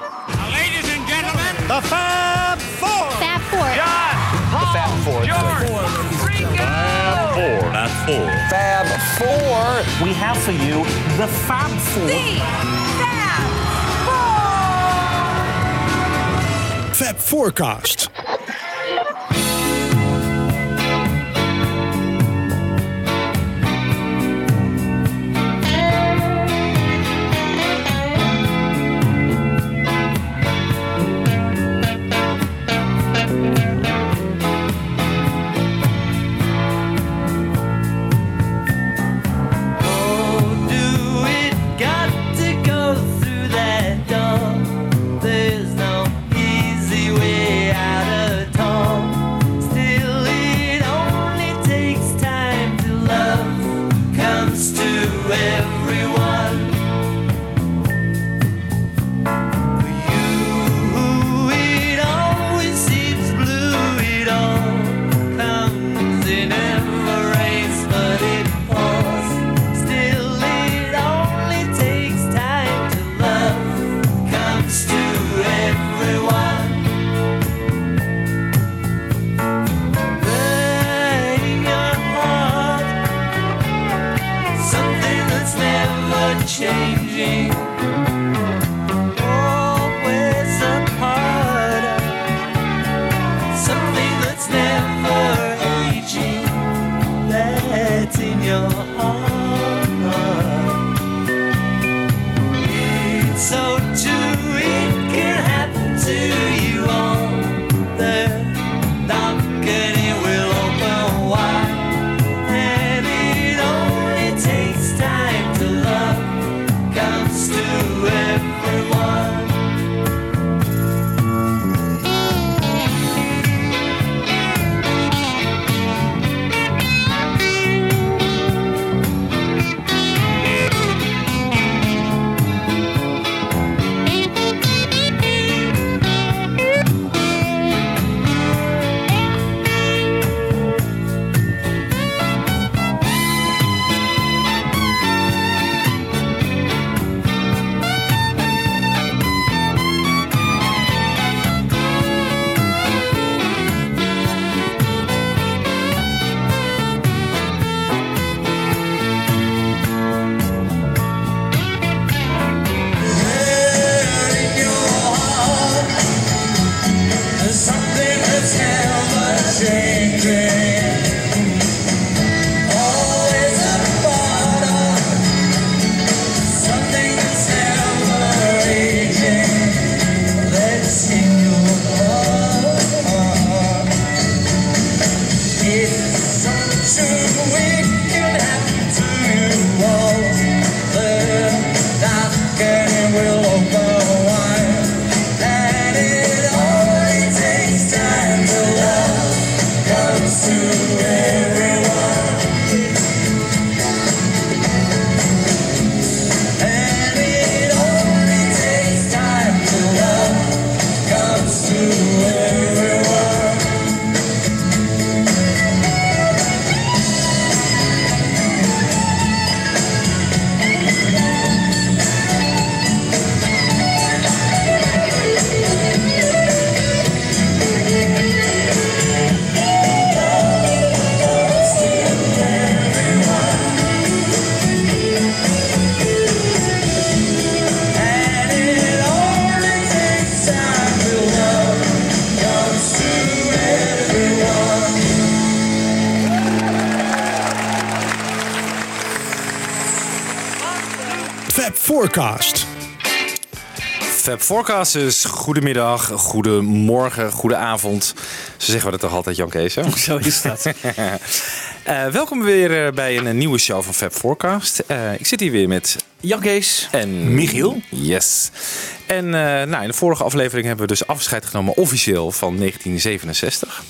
Ladies and gentlemen, The Fab Four. Fab Four. John, Paul, Fab Four. George, Ringo. Fab Four. Fab Four. We have for you the Fab Four. Fab Forecast. Fab Forecast is goedemiddag, goedemorgen, goedenavond. Zo zeggen we dat toch altijd, Jan Kees? hè? Zo is dat. Eh, welkom weer eh, bij een eh, nieuwe show van Fab Forecast. Eh, ik zit hier weer met Jan Kees. en Michiel. Yes. En eh, nou, in de vorige aflevering hebben we dus afscheid genomen officieel van 1967.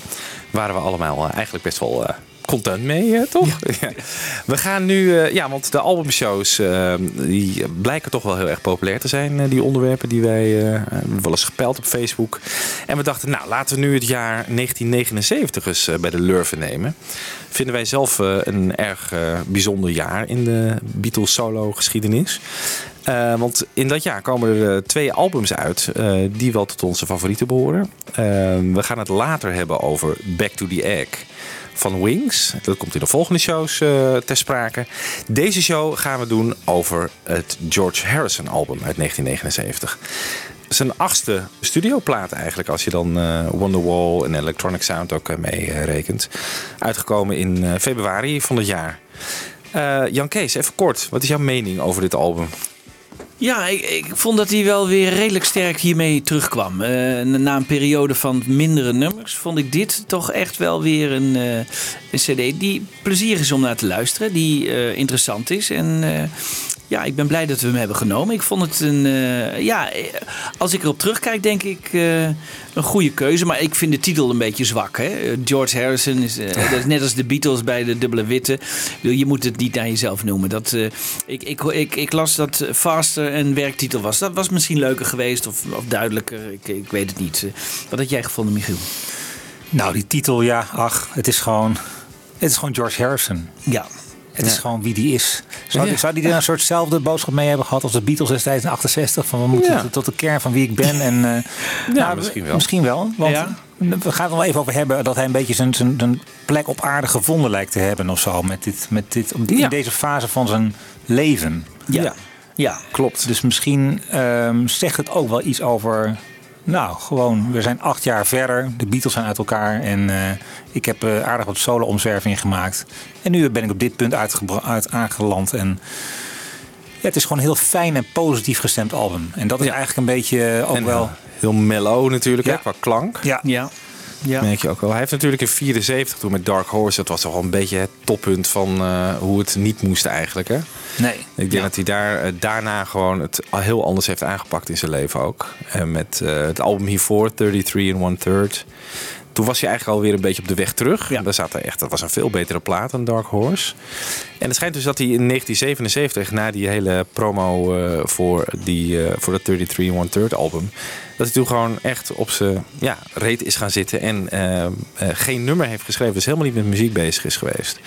Waren we allemaal eigenlijk best wel eh, content mee, toch? Ja. We gaan nu, eh, ja, want de albumshows eh, die blijken toch wel heel erg populair te zijn. eh, die onderwerpen die wij hebben wel eens gepeld op Facebook. En we dachten, nou, laten we nu het jaar 1979 eens bij de Lurven nemen. Vinden wij zelf een erg bijzonder jaar in de Beatles solo geschiedenis. Want in dat jaar komen er twee albums uit die wel tot onze favorieten behoren. Eh, we gaan het later hebben over Back to the Egg van Wings. Dat komt in de volgende shows eh, ter sprake. Deze show gaan we doen over het George Harrison album uit 1979. Zijn achtste studioplaat eigenlijk, als je dan eh, Wonderwall en Electronic Sound ook mee rekent. Uitgekomen in eh, februari van het jaar. Eh, Jan Kees, even kort. Wat is jouw mening over dit album? Ja, ik, ik vond dat hij wel weer redelijk sterk hiermee terugkwam. Eh, na een periode van mindere nummers vond ik dit toch echt wel weer een, eh, een cd die plezierig is om naar te luisteren. Die eh, interessant is en... ja, ik ben blij dat we hem hebben genomen. Ik vond het een. eh, ja, eh, als ik erop terugkijk, denk ik eh, een goede keuze. Maar ik vind de titel een beetje zwak. Hè? George Harrison is, dat is net als de Beatles bij de dubbele witte. Je moet het niet naar jezelf noemen. Dat, ik, ik, ik, ik las dat Faster een werktitel was. Dat was misschien leuker geweest of, of duidelijker. Ik, ik weet het niet. Wat had jij gevonden, Michiel? Nou, die titel, ja, ach, het is gewoon, het is gewoon George Harrison. Ja. Het is gewoon wie die is. Zou, die- zou die er een soortzelfde boodschap mee hebben gehad als de Beatles destijds in 68? Van we moeten tot de kern van wie ik ben. En, eh, nou, misschien wel. Misschien wel. Want we gaan het wel even over hebben dat hij een beetje zijn, zijn, zijn plek op aarde gevonden lijkt te hebben of zo. Met dit, met dit, Ja. In deze fase van zijn leven. Ja. Ja. Klopt. Dus misschien ehm, zegt het ook wel iets over. Nou, gewoon, we zijn acht jaar verder. De Beatles zijn uit elkaar. En eh, ik heb eh, aardig wat solo-omzwervingen gemaakt. En nu ben ik op dit punt uit aangeland. En ja, het is gewoon een heel fijn en positief gestemd album. En dat is Ja. eigenlijk een beetje eh, ook En wel. heel mellow natuurlijk, Ja. hè, qua klank. Ja, Ja. Ja. Merk je ook wel. Hij heeft natuurlijk in 74 toen met Dark Horse. Dat was toch wel een beetje het toppunt van eh, hoe het niet moest eigenlijk. Hè? nee. Ik denk dat hij daar, eh, daarna gewoon het heel anders heeft aangepakt in zijn leven ook. En met eh, het album hiervoor, 33 and One Third. Toen was hij eigenlijk alweer een beetje op de weg terug. Ja. Daar zat hij echt, dat was een veel betere plaat dan Dark Horse. En het schijnt dus dat hij in 1977, na die hele promo voor, die, voor het 33 and One Third album, dat hij toen gewoon echt op zijn ja, reet is gaan zitten en eh, eh, geen nummer heeft geschreven. Dus helemaal niet met muziek bezig is geweest.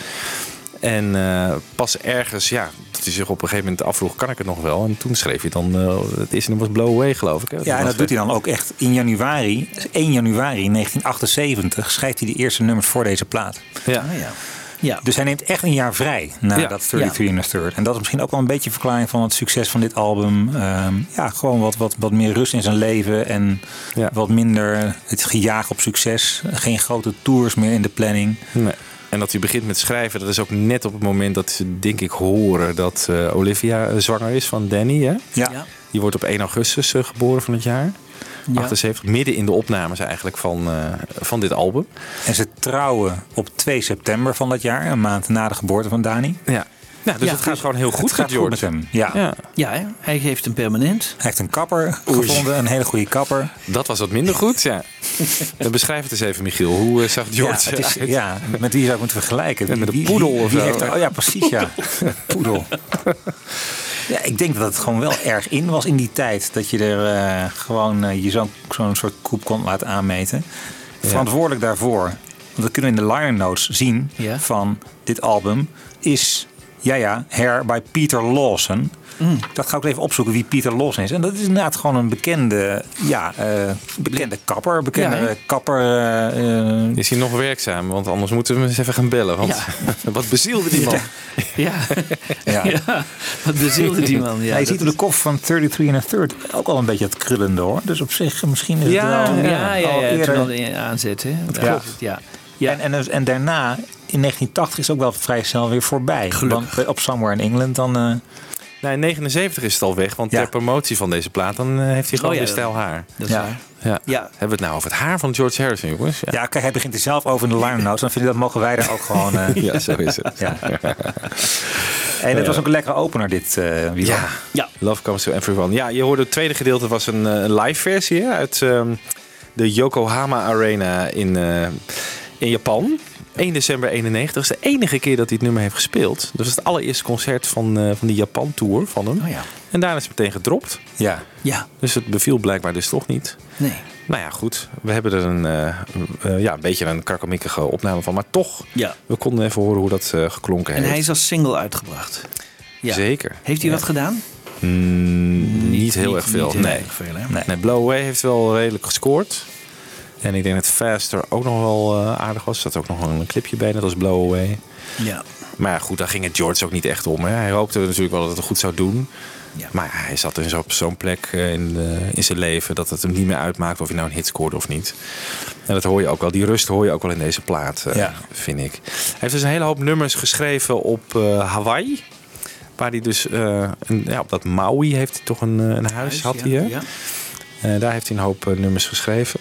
En eh, pas ergens, ja, dat hij zich op een gegeven moment afvroeg, kan ik het nog wel? En toen schreef hij dan, eh, het eerste nummer was Blow Away, geloof ik. Hè? Ja, en dat doet hij dan ook echt in januari. 1 januari 1978 schrijft hij de eerste nummers voor deze plaat. Ja. Ah, ja. Ja. Dus hij neemt echt een jaar vrij na Ja. dat 33 in Third. En dat is misschien ook wel een beetje een verklaring van het succes van dit album. Ehm, ja, gewoon wat, wat, wat meer rust in zijn leven. En Ja. wat minder het gejaag op succes. Geen grote tours meer in de planning. Nee. En dat hij begint met schrijven, dat is ook net op het moment dat ze, denk ik, horen dat eh, Olivia eh, zwanger is van Danny. Hè? Ja, Ja. Die wordt op 1 augustus eh, geboren van het jaar. Ja. 78. Midden in de opnames eigenlijk van, eh, van dit album. En ze trouwen op 2 september van dat jaar. Een maand na de geboorte van Dani. Ja. Ja, dus Ja, het gaat dus gewoon heel goed het gaat met goed met George. hem. Ja. Ja, hij heeft een permanent. Hij heeft een kapper gevonden. Een hele goede kapper. dat was wat minder goed. Ja. Dan beschrijf het eens even, Michiel. Hoe eh, zag George ja, het is, ja, met wie zou ik moeten vergelijken? Met een poedel of wie zo. heeft er- oh ja, precies ja. poedel. Ja, ik denk dat het gewoon wel erg in was in die tijd. Dat je er eh, gewoon eh, je zo'n zo'n soort koep kon laten aanmeten. Verantwoordelijk daarvoor, want dat kunnen we in de liner notes zien Ja. van dit album, is ja ja, Hair by Peter Lawson. Mm. Dat ga ik even opzoeken wie Peter Lawson is. En dat is inderdaad gewoon een bekende, ja, eh, bekende kapper. Bekende Ja, kapper. eh, Is hij nog werkzaam? Want anders moeten we hem eens even gaan bellen. Want wat bezielde die man? Ja. ja. ja. Wat bezielde die man. Ja, Ja, je ziet op de koffer van 33 and a third ook al een beetje het krullende hoor. Dus op zich misschien is Ja, het wel Ja, ja, al ja, eerder. toen al aanzet. Hè? Dat Ja. klopt. Ja. Ja. En, en, en daarna, in 1980 is het ook wel vrij snel weer voorbij. Gelukkig. Want op Somewhere in England dan... eh, Nee, in 79 is het al weg. Want Ja. ter promotie van deze plaat dan eh, heeft hij gewoon Oh ja, weer stijl haar. Dat is Ja. waar. Ja. Ja. Hebben we het nou over het haar van George Harrison, jongens? Ja, ja, kijk, hij begint er zelf over in de liner notes. Dan vind ik dat mogen wij daar ook gewoon... eh, Ja, zo is het. ja. En het was ook een lekkere opener dit, eh Wieland. Ja. Ja. Love Comes to Everyone. Ja, je hoorde het tweede gedeelte was een live versie hè, uit ehm, de Yokohama Arena in, eh, in Japan. 1 december 91. Dat is de enige keer dat hij het nummer heeft gespeeld. Dat was het allereerste concert van, eh, van die Japan tour van hem. Oh ja. En daarna is het meteen gedropt. Ja. Ja. Dus het beviel blijkbaar dus toch niet. Nee. Nou ja, goed. We hebben er een, eh, eh, ja, een beetje een krakkemikkige opname van. Maar toch, Ja. we konden even horen hoe dat geklonken En heeft. hij is als single uitgebracht. Ja. Zeker. Heeft hij Ja. wat gedaan? Mm, niet heel niet- erg veel. niet heel nee. erg veel, hè? nee. Nee, Blow Away heeft wel redelijk gescoord. En ik denk dat Faster ook nog wel eh, aardig was. Er zat ook nog een clipje bij, net als Blow Away. Ja. Maar ja, goed, daar ging het George ook niet echt om. Hè. Hij hoopte natuurlijk wel dat het goed zou doen. Ja. Maar hij zat in zo- op zo'n plek eh, in, de- in zijn leven dat het hem niet meer uitmaakt of hij nou een hit scoorde of niet. En dat hoor je ook wel. Die rust hoor je ook wel in deze plaat, eh, Ja. vind ik. Hij heeft dus een hele hoop nummers geschreven op eh, Hawaii. Waar hij dus, een, ja, op dat Maui heeft hij toch een, een huis, had ja, hij. Hè? daar heeft hij een hoop nummers geschreven.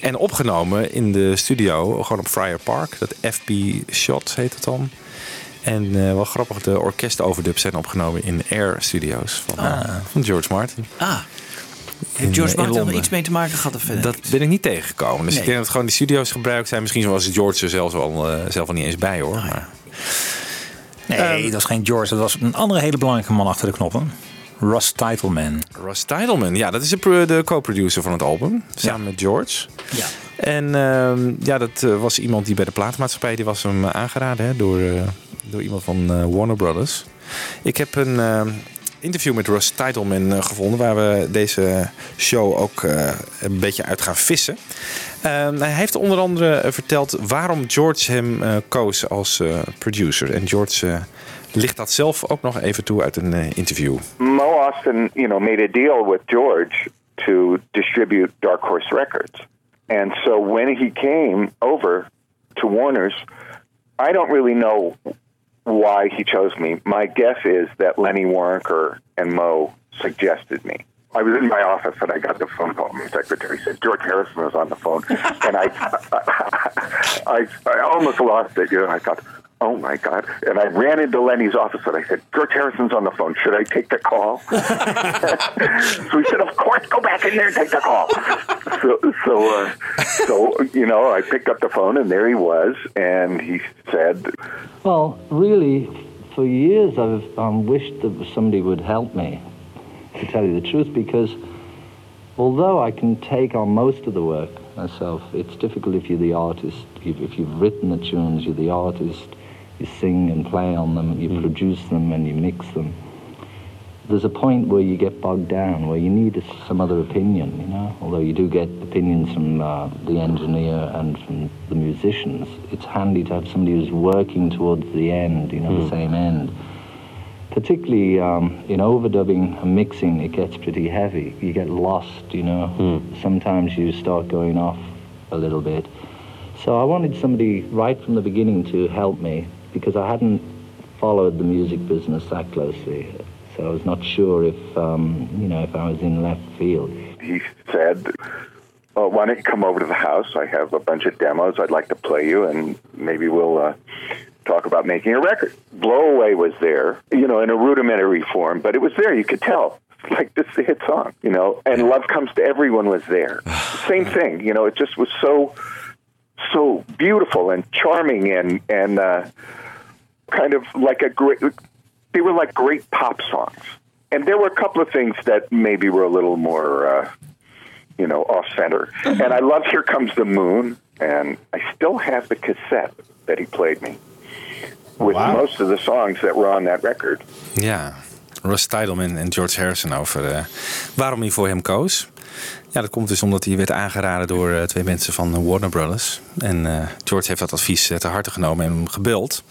En opgenomen in de studio, gewoon op Friar Park. Dat FP Shot heet het dan. En eh, wel grappig, de orkestoverdubs zijn opgenomen in Air Studios van, eh, van George Martin. Ah. Heeft George eh, in Martin er iets mee te maken gehad of Dat niks? ben ik niet tegengekomen. Dus Nee. ik denk dat gewoon die studio's gebruikt zijn. Misschien was George er zelfs al, eh, zelf al niet eens bij hoor. Maar, Nee, dat was geen George. Dat was een andere hele belangrijke man achter de knoppen. Ross Titleman. Russ Titelman, ja, dat is de, pro- de co-producer van het album. Samen met George. Ja. En ehm, ja, dat eh, was iemand die bij de platenmaatschappij, die was hem eh, aangeraden hè, door, eh, door iemand van Warner Brothers. Ik heb een ehm, interview met Russ Titelman eh, gevonden, waar we deze show ook een beetje uit gaan vissen. Ehm, hij heeft onder andere verteld waarom George hem koos als producer. En George licht dat zelf ook nog even toe uit een eh, interview. Mo Austin, you know, made a deal with George to distribute Dark Horse Records. And so when he came over to Warner's, I don't really know why he chose me. My guess is that Lenny Waronker and Mo suggested me. I was in my office and I got the phone call. My secretary said George Harrison was on the phone, and I, I, I almost lost it. You know, I thought, oh my god! And I ran into Lenny's office and I said, George Harrison's on the phone. Should I take the call? so he said, of course, go back in there and take the call. So, so, uh, so you know, I picked up the phone and there he was, and he said, Well, really, for years I've um, wished that somebody would help me, to tell you the truth, because although I can take on most of the work myself, it's difficult if you're the artist. If, if you've written the tunes, you're the artist, you sing and play on them, you produce them and you mix them. There's a point where you get bogged down, where you need some other opinion, you know. Although you do get opinions from uh, the engineer and from the musicians, it's handy to have somebody who's working towards the end, you know, the same end. Particularly um, in overdubbing and mixing, it gets pretty heavy. You get lost, you know. Sometimes you start going off a little bit. So I wanted somebody right from the beginning to help me because I hadn't followed the music business that closely. So I was not sure if, um, you know, if I was in left field. he said, well, why don't you come over to the house? I have a bunch of demos I'd like to play you, and maybe we'll uh, talk about making a record. Blow Away was there, you know, in a rudimentary form, but it was there. You could tell. Like this is a hit song, you know, and Love Comes to Everyone was there. Same thing, you know. It just was so, so beautiful and charming and and uh, kind of like a great. They were like great pop songs, and there were a couple of things that maybe were a little more, uh, you know, off center. And I love "Here Comes the Moon," and I still have the cassette that he played me with most of the songs that were on that record. Yeah. Russ Titelman en George Harrison over eh, waarom hij voor hem koos. Ja, dat komt dus omdat hij werd aangeraden door eh, twee mensen van Warner Brothers. En eh, George heeft dat advies eh, ter harte genomen en hem gebeld.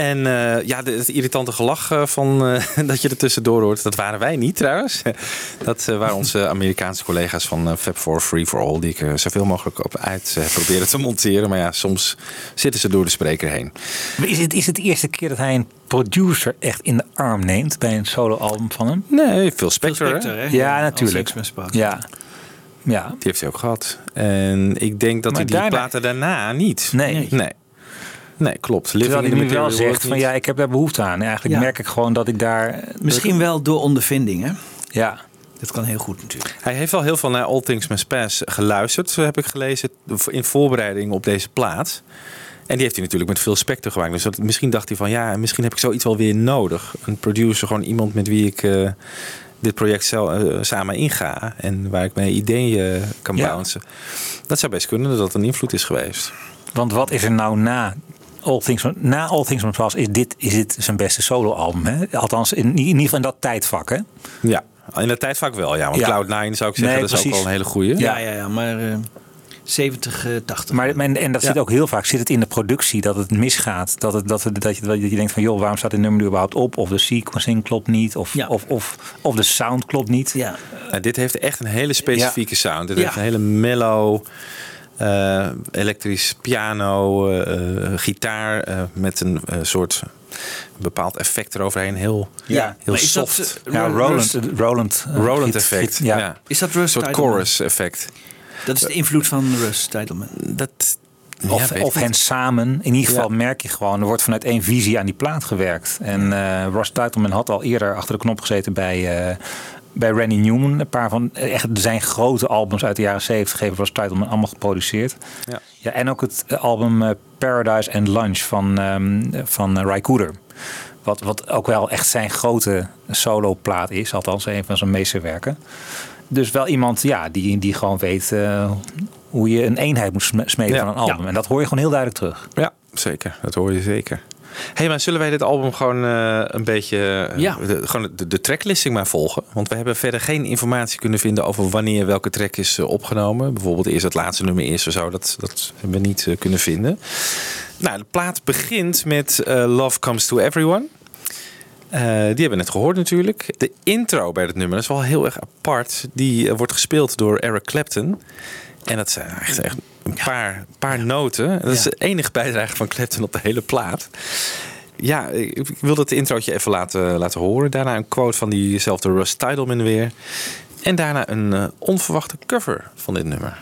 En eh, ja, het irritante gelach eh, van, eh, dat je er tussendoor hoort, dat waren wij niet trouwens. Dat eh, waren onze Amerikaanse collega's van eh, Fab 4 Free for All, die ik zoveel mogelijk op uit proberen te monteren. Maar ja, soms zitten ze door de spreker heen. Maar Is het, is het de eerste keer dat hij een producer echt in de arm neemt bij een soloalbum van hem? Nee, veel Spector, hè? Spector, hè? Ja, natuurlijk. Ja. Ja. Die heeft hij ook gehad. En ik denk dat Maar hij die daarna- platen daarna niet. Nee. Nee, nee klopt. Living Terwijl hij nu wel zegt van ja, ik heb daar behoefte aan. En eigenlijk Ja. merk ik gewoon dat ik daar... Misschien wel door ondervinding, hè? Ja. Dat kan heel goed natuurlijk. Hij heeft wel heel veel naar All Things Must Pass geluisterd, heb ik gelezen, in voorbereiding op deze plaat. En die heeft hij natuurlijk met veel Spector gemaakt. Dus dat, misschien dacht hij van ja, misschien heb ik zoiets wel weer nodig. Een producer, gewoon iemand met wie ik eh, dit project zel- eh, samen inga. En waar ik mijn ideeën eh, kan Ja. bouncen. Dat zou best kunnen dat dat een invloed is geweest. Want wat is er nou na All Things, na All Things Must Pass is dit, is dit zijn beste soloalbum. Hè? Althans, in, in ieder geval in dat tijdvak. Hè? Ja, in dat tijdvak wel. Ja, want Ja. Cloud9 zou ik zeggen, Nee, dat is ook wel een hele goeie. Ja, ja, ja, maar eh 70, eh, 80. Maar en, en dat Ja. zit ook heel vaak zit het in de productie dat het misgaat. Dat, het, dat, het, dat, je, dat je denkt van joh, waarom staat dit nummer nu überhaupt op? Of de sequencing klopt niet. Of, Ja. of, of, of de sound klopt niet. ja. Nou, dit heeft echt een hele specifieke sound. Dit Ja. heeft een hele mellow, elektrisch piano, eh, eh, gitaar eh, met een eh, soort bepaald effect eroverheen. Heel, Ja. heel Maar is dat, soft. eh, Ja, Roland, Rust- Roland, eh, Roland effect. ja. ja. Is dat Een Rust soort Titleman? chorus effect. Dat is de invloed van Russ Titleman. Dat, Of, ja, of hen samen. In ieder geval Ja. merk je gewoon, er wordt vanuit één visie aan die plaat gewerkt. En eh Ross Titleman had al eerder achter de knop gezeten bij, eh, bij Randy Newman. Een paar van eh, echt zijn grote albums uit de jaren 70 heeft Ross Titleman allemaal geproduceerd. Ja. Ja, en ook het eh, album eh, Paradise and Lunch van, ehm van Ry Cooder. Wat, wat ook wel echt zijn grote solo-plaat is. Althans, een van zijn meesterwerken. Dus wel iemand ja, die, die gewoon weet hoe je een eenheid moet sme- smeden Ja. van een album. Ja. En dat hoor je gewoon heel duidelijk terug. Ja, zeker. Dat hoor je zeker. Hey, maar zullen wij dit album gewoon eh, een beetje... eh, Ja. de, gewoon de, de tracklisting maar volgen? Want we hebben verder geen informatie kunnen vinden over wanneer welke track is eh, opgenomen. Bijvoorbeeld eerst het laatste nummer eerst of zo. Dat, dat hebben we niet kunnen vinden. Nou, de plaat begint met Love Comes to Everyone. Die hebben we net gehoord natuurlijk. De intro bij het nummer dat is wel heel erg apart. Die wordt gespeeld door Eric Clapton. En dat zijn echt, echt een paar, paar noten. Dat is de enige bijdrage van Clapton op de hele plaat. Ja, ik wil dat introotje even laten, laten horen. Daarna een quote van diezelfde Russ Titleman weer. En daarna een eh, onverwachte cover van dit nummer.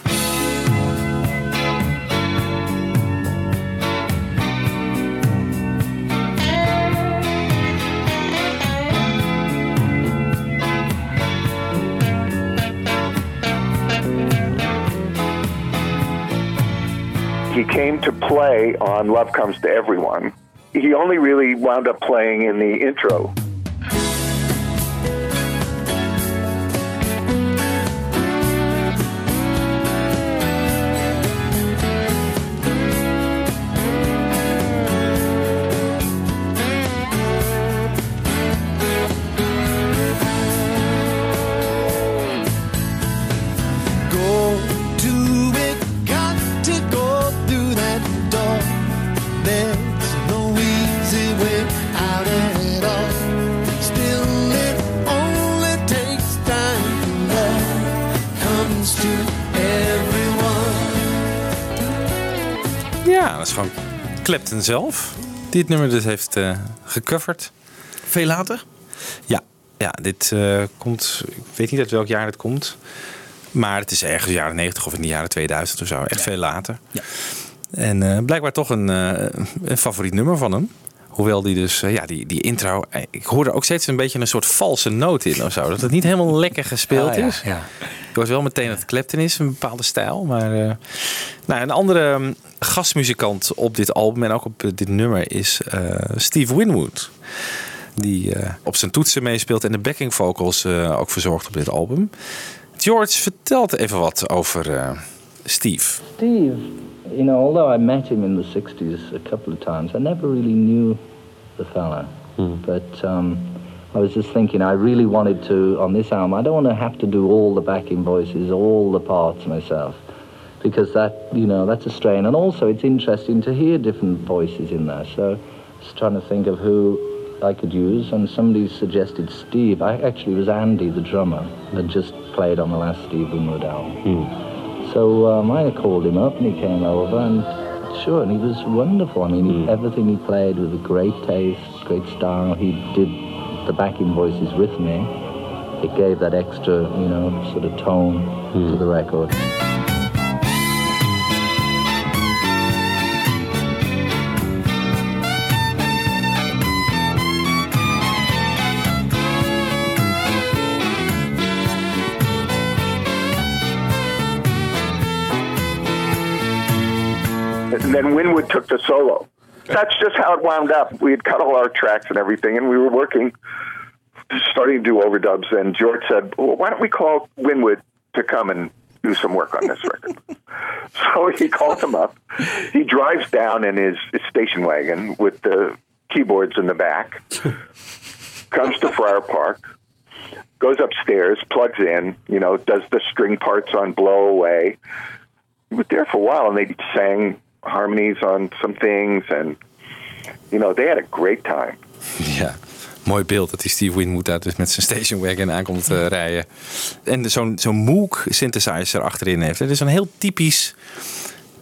He came to play on Love Comes to Everyone. He only really wound up playing in the intro. Clapton zelf. Die het nummer dus heeft eh, gecoverd. Veel later? Ja, ja dit eh, komt... Ik weet niet uit welk jaar het komt. Maar het is ergens jaren 90 of in de jaren 2000 of zo. Echt veel later. Ja. En eh, blijkbaar toch een, een favoriet nummer van hem. Hoewel die dus, eh, ja, die, die intro... eh, Ik hoorde ook steeds een beetje een soort valse noot in of zo. Dat het niet helemaal lekker gespeeld Ah, is. ja. Ik hoor wel meteen dat het Clapton is, een bepaalde stijl. Maar eh, nou, een andere um, gastmuzikant op dit album en ook op dit nummer is Steve Winwood. Die op zijn toetsen meespeelt en de backing vocals ook verzorgt op dit album. George vertelt even wat over Steve. Steve, you know, although I met him in the 60s a couple of times, I never really knew the fella. But um, I was just thinking, I really wanted to, on this album, I don't want to have to do all the backing voices, all the parts myself. Because that, you know, that's a strain. And also, it's interesting to hear different voices in there. So I was trying to think of who I could use, and somebody suggested Steve. I actually it was Andy, the drummer, had just played on the last Steve Winwood album. So um, I called him up and he came over and sure, and he was wonderful. I mean, he, everything he played with a great taste, great style. He did the backing voices with me. It gave that extra, you know, sort of tone to the record. Then Winwood took the solo. That's just how it wound up. We had cut all our tracks and everything, and we were working, starting to do overdubs. And George said, well, "Why don't we call Winwood to come and do some work on this record. so he calls him up. He drives down in his, his station wagon with the keyboards in the back, comes to Friar Park, goes upstairs, plugs in, you know, does the string parts on Blow Away. He was there for a while, and they sang harmonies on some things, and, you know, they had a great time. Ja, mooi beeld dat die Steve Winwood daar dus met zijn station wagon aankomt eh, rijden. En zo'n zo'n Moog synthesizer achterin heeft. Het is een heel typisch,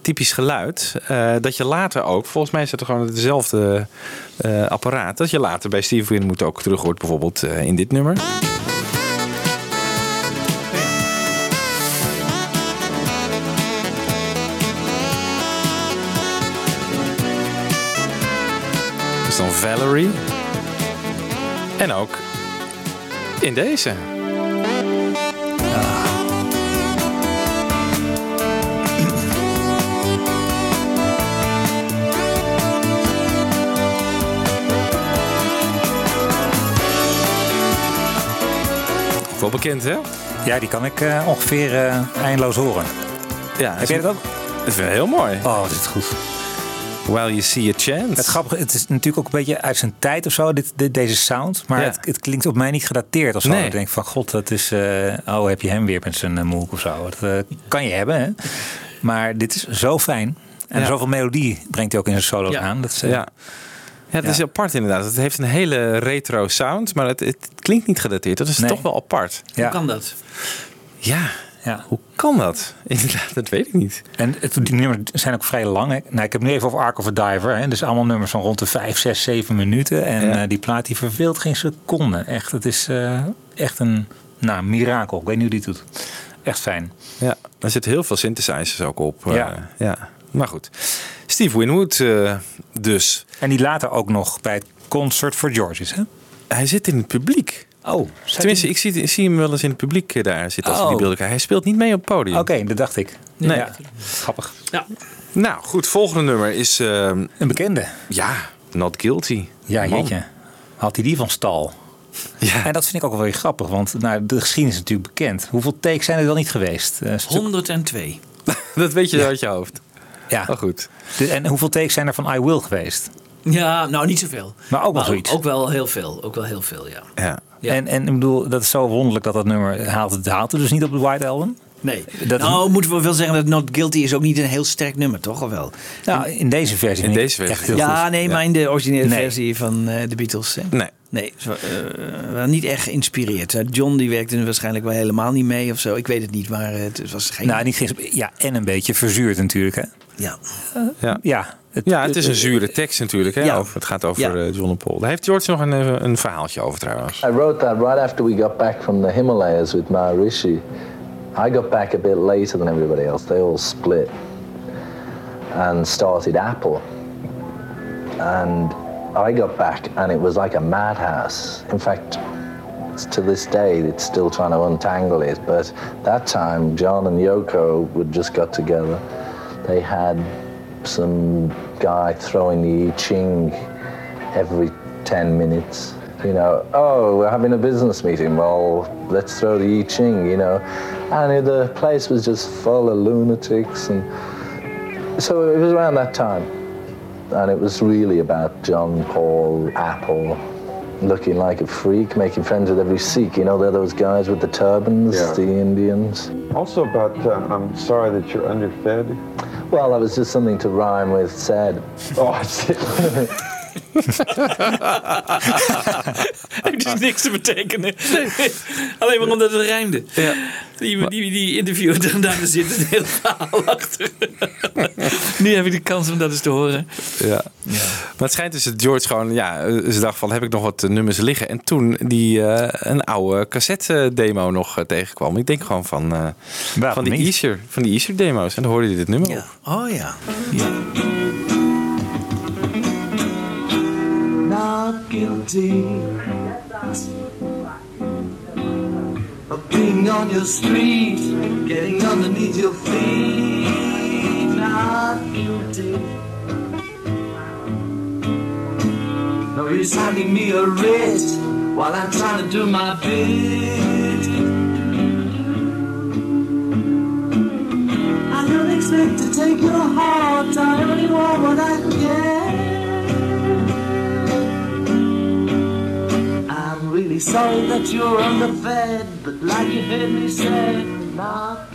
typisch geluid. eh, dat je later ook, volgens mij is het gewoon hetzelfde eh, apparaat. Dat je later bij Steve Winwood ook terug hoort, bijvoorbeeld in dit nummer. Valerie. En ook in deze. Ook wel bekend, hè? Ja, die kan ik eh, ongeveer eh, eindeloos horen. Ja, Heb jij dat ook? Dat vind ik heel mooi. Oh, dit is goed. While you see a chance. Het grappige, het is natuurlijk ook een beetje uit zijn tijd of zo, dit, dit- deze sound. Maar Ja. het, het klinkt op mij niet gedateerd of zo. Nee. Ik denk van, god, dat is... eh, oh, heb je hem weer met zijn uh, moek of zo. Dat eh, kan je hebben, hè. Maar dit is zo fijn. En Ja. zoveel melodie brengt hij ook in zijn solo's Ja. aan. Dat is, Ja. Ja, Ja. is apart inderdaad. Het heeft een hele retro sound, maar het, het klinkt niet gedateerd. Dat is Nee. toch wel apart. ja. Hoe kan dat? Ja, ja. hoe kan dat? Inderdaad, dat weet ik niet. En het, die nummers zijn ook vrij lang. Hè. Nou, ik heb nu even over Ark of a Diver. Hè. Dus allemaal nummers van rond de 5, 6, 7 minuten. En Ja. eh, die plaat die verveelt geen seconde. Echt, het is eh, echt een nou, mirakel. Ik weet niet hoe die doet. Echt fijn. Ja, er zitten heel veel synthesizers ook op. eh, Ja. ja. Maar goed. Steve Winwood dus. En die later ook nog bij het Concert for Georges. Hè? Hij zit in het publiek. Oh, Tenminste, ik zie, ik zie hem wel eens in het publiek eh, daar zitten als we die Oh. beelden. Hij speelt niet mee op het podium. Oké, dat dacht ik. Nee. Ja, grappig. Ja. Nou, goed. Volgende nummer is... ehm, Een bekende. ja, Not Guilty. Ja, Man. jeetje. Had hij die van stal? Ja. En dat vind ik ook wel weer grappig, want nou, de geschiedenis is natuurlijk bekend. Hoeveel takes zijn er wel niet geweest? Eh, stuk- 102. Dat weet je uit je hoofd. ja. Maar goed. De- en hoeveel takes zijn er van I Will geweest? Ja, nou niet zoveel. Maar ook wel zoiets. Ook, wel heel veel. Ook wel heel veel, ja. Ja. Ja. En, en ik bedoel, dat is zo wonderlijk dat dat nummer haalt. Het haalt dus niet op de White Album. Nee. Dat- nou, moeten we wel zeggen dat Not Guilty is ook niet een heel sterk nummer, toch? Of wel? Nou, in deze versie. In deze versie. Echt heel ja, goed. nee, maar in de originele Nee. versie van eh, de Beatles. Hè? Nee. Nee, wa- eh, waren niet echt geïnspireerd. Eh, John die werkte er waarschijnlijk wel helemaal niet mee of zo. Ik weet het niet, maar het was geen... Nou, niet geen, ja, en een beetje verzuurd natuurlijk. Hè? Ja. Ja. Ja, Ja, het is een zure tekst natuurlijk. Hè? Ja. Over, het gaat over Ja. eh, John Paul. Daar heeft George nog een, eh, een verhaaltje over trouwens. I wrote that right after we got back from the Himalayas with Maharishi. I got back a bit later than everybody else. They all split and started Apple. And I got back and it was like a madhouse. In fact, to this day, it's still trying to untangle it. But that time, John and Yoko would just got together. They had some guy throwing the I Ching every 10 minutes. You know, oh, we're having a business meeting. Well, let's throw the I Ching, you know. And the place was just full of lunatics. And so it was around that time. And it was really about John, Paul, Apple, looking like a freak, making friends with every Sikh. You know, they're those guys with the turbans, Yeah. the Indians. Also about, uh, I'm sorry that you're underfed. Well, that was just something to rhyme with said. Oh, I Het is niks te betekenen. Alleen maar omdat het rijmde. Die, die, die interviewer daar zit een heel verhaal achter. nu heb je de kans om dat eens te horen. Ja. Maar het schijnt dus dat George gewoon, ja, ze dacht van heb ik nog wat eh, nummers liggen. En toen die eh, een oude cassette demo nog eh, tegenkwam. Ik denk gewoon van, eh, van die? Easter, van die Easter demo's. En dan hoorde je dit nummer op. Oh ja. not guilty of being on your street, getting underneath your feet. Not guilty. No, he's handing me a writ while I'm trying to do my bit. I don't expect to take your heart, I only want what I can get. Sorry that you're on the underfed, but like you heard me say, not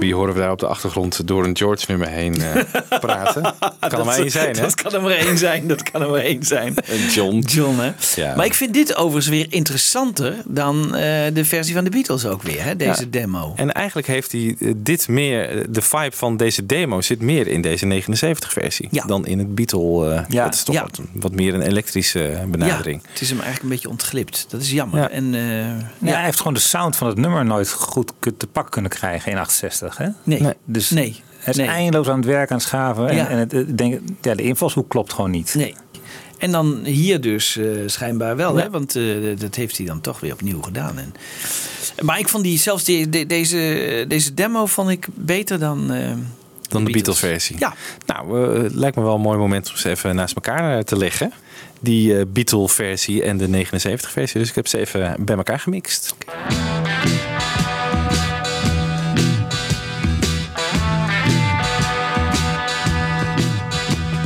Wie horen we daar op de achtergrond door een George nummer heen eh, praten? Kan er maar één zijn, hè? Dat kan er maar één zijn. Dat kan er maar één zijn. Een John. John, hè? Ja. Maar ik vind dit overigens weer interessanter dan eh, de versie van de Beatles ook weer, hè? Deze Ja. demo. En eigenlijk heeft hij eh, dit meer, de vibe van deze demo zit meer in deze 79 versie Ja. dan in het Beatle. eh Ja. Het is toch Ja. wat, wat meer een elektrische benadering. Ja, het is hem eigenlijk een beetje ontglipt. Dat is jammer. Ja. En, eh, Ja, ja. hij heeft gewoon de sound van het nummer nooit goed te pak kunnen krijgen in 68. Hè? Nee. Nee. Dus Nee. hij is Nee. eindeloos aan het werk aan het schaven. En, Ja. en het, het- denk, ja, de invalshoek klopt gewoon niet. Nee. En dan hier dus eh, schijnbaar wel, Ja. hè? want eh, dat heeft hij dan toch weer opnieuw gedaan. En, maar ik vond die, zelfs die, de- deze, deze demo vond ik beter dan, eh, Dan de Beatles versie. Ja. Nou, het lijkt me wel een mooi moment om ze even naast elkaar te leggen. Die eh Beatle versie en de 79 versie. Dus ik heb ze even bij elkaar gemixt.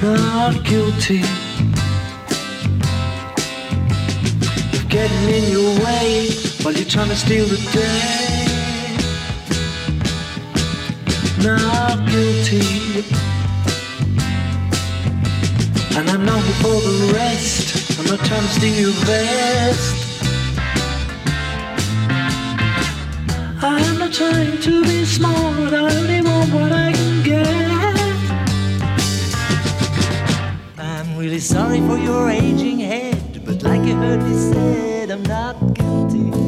Not guilty of getting in your way while you're trying to steal the day. Not guilty. And I'm not before the rest. I'm not trying to steal your vest. I'm not trying to be smart. I only want what I can really sorry for your aging head, but like you heard me said, I'm not guilty.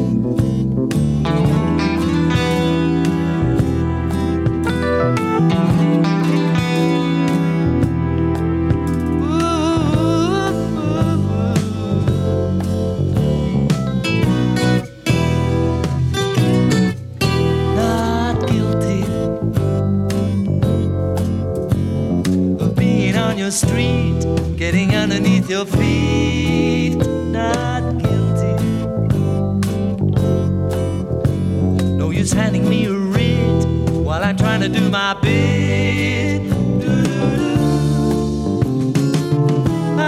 Getting underneath your feet. Not guilty. No use handing me a writ while I'm trying to do my bit.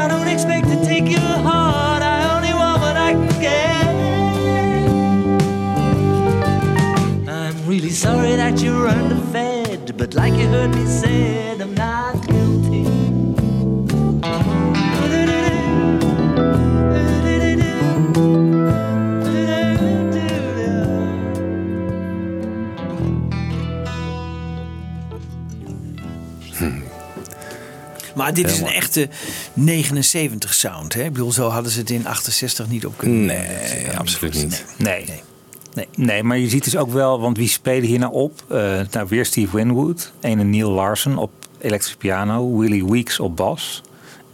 I don't expect to take your heart. I only want what I can get. I'm really sorry that you're underfed, but like you heard me said, Maar dit is een echte 79 sound. Hè? Ik bedoel, zo hadden ze het in 68 niet op kunnen Nee, absoluut niet. Nee. Nee. Nee. Nee, maar je ziet dus ook wel, want wie spelen hier nou op? Eh, nou, weer Steve Winwood, een Neil Larson op elektrische piano, Willie Weeks op bas,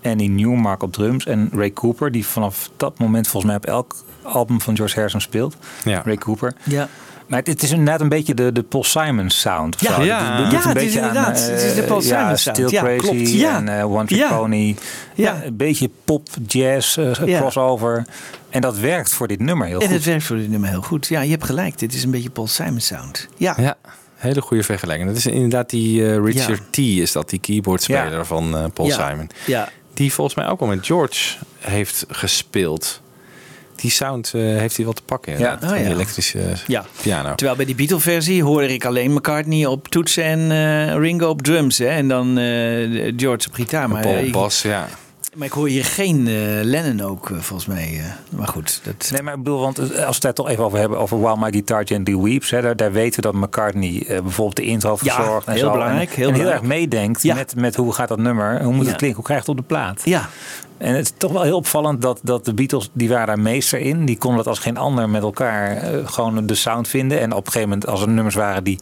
Annie Newmark op drums en Ray Cooper, die vanaf dat moment volgens mij op elk album van George Harrison speelt. Ja. Ray Cooper. Ja. Maar het, het is inderdaad een beetje de, de Paul Simon sound. Ja, ja. doet Ja, een het is beetje aan, inderdaad. eh, Het is de Paul ja, Simon sound. Still Ja, Crazy klopt. Ja. en eh, One Trick Ja. Pony. Ja. Ja. een beetje pop, jazz, eh, Ja. crossover. En dat werkt voor dit nummer heel En goed. het werkt voor dit nummer heel goed. Ja, je hebt gelijk. Dit is een beetje Paul Simon sound. Ja. Ja, hele goede vergelijking. Dat is inderdaad die eh, Richard Ja. T. is dat, die keyboardspeler Ja. van eh, Paul Ja. Simon. Ja. Die volgens mij ook al met George heeft gespeeld. Die sound eh, heeft hij wel te pakken. inderdaad, Oh, ja. elektrische eh, Ja. piano. Terwijl bij die Beatle-versie hoorde ik alleen McCartney op toetsen en eh, Ringo op drums. Hè? En dan George op gitaar. Maar, Paul ik, Bas, ja. Maar ik hoor hier geen eh, Lennon ook, eh, volgens mij. eh. maar goed, dat... Nee, maar ik bedoel, want als we het toch even over hebben, over While My Guitar Gently Weeps, hè, daar, daar weten we dat McCartney bijvoorbeeld de intro Ja, verzorgt. en heel zo. belangrijk, En, heel en heel erg meedenkt Ja. met, met hoe gaat dat nummer, hoe moet Ja. het klinken, hoe krijgt het op de plaat. Ja, En het is toch wel heel opvallend dat, dat de Beatles, die waren daar meester in. Die konden dat als geen ander met elkaar gewoon de sound vinden. En op een gegeven moment, als er nummers waren die,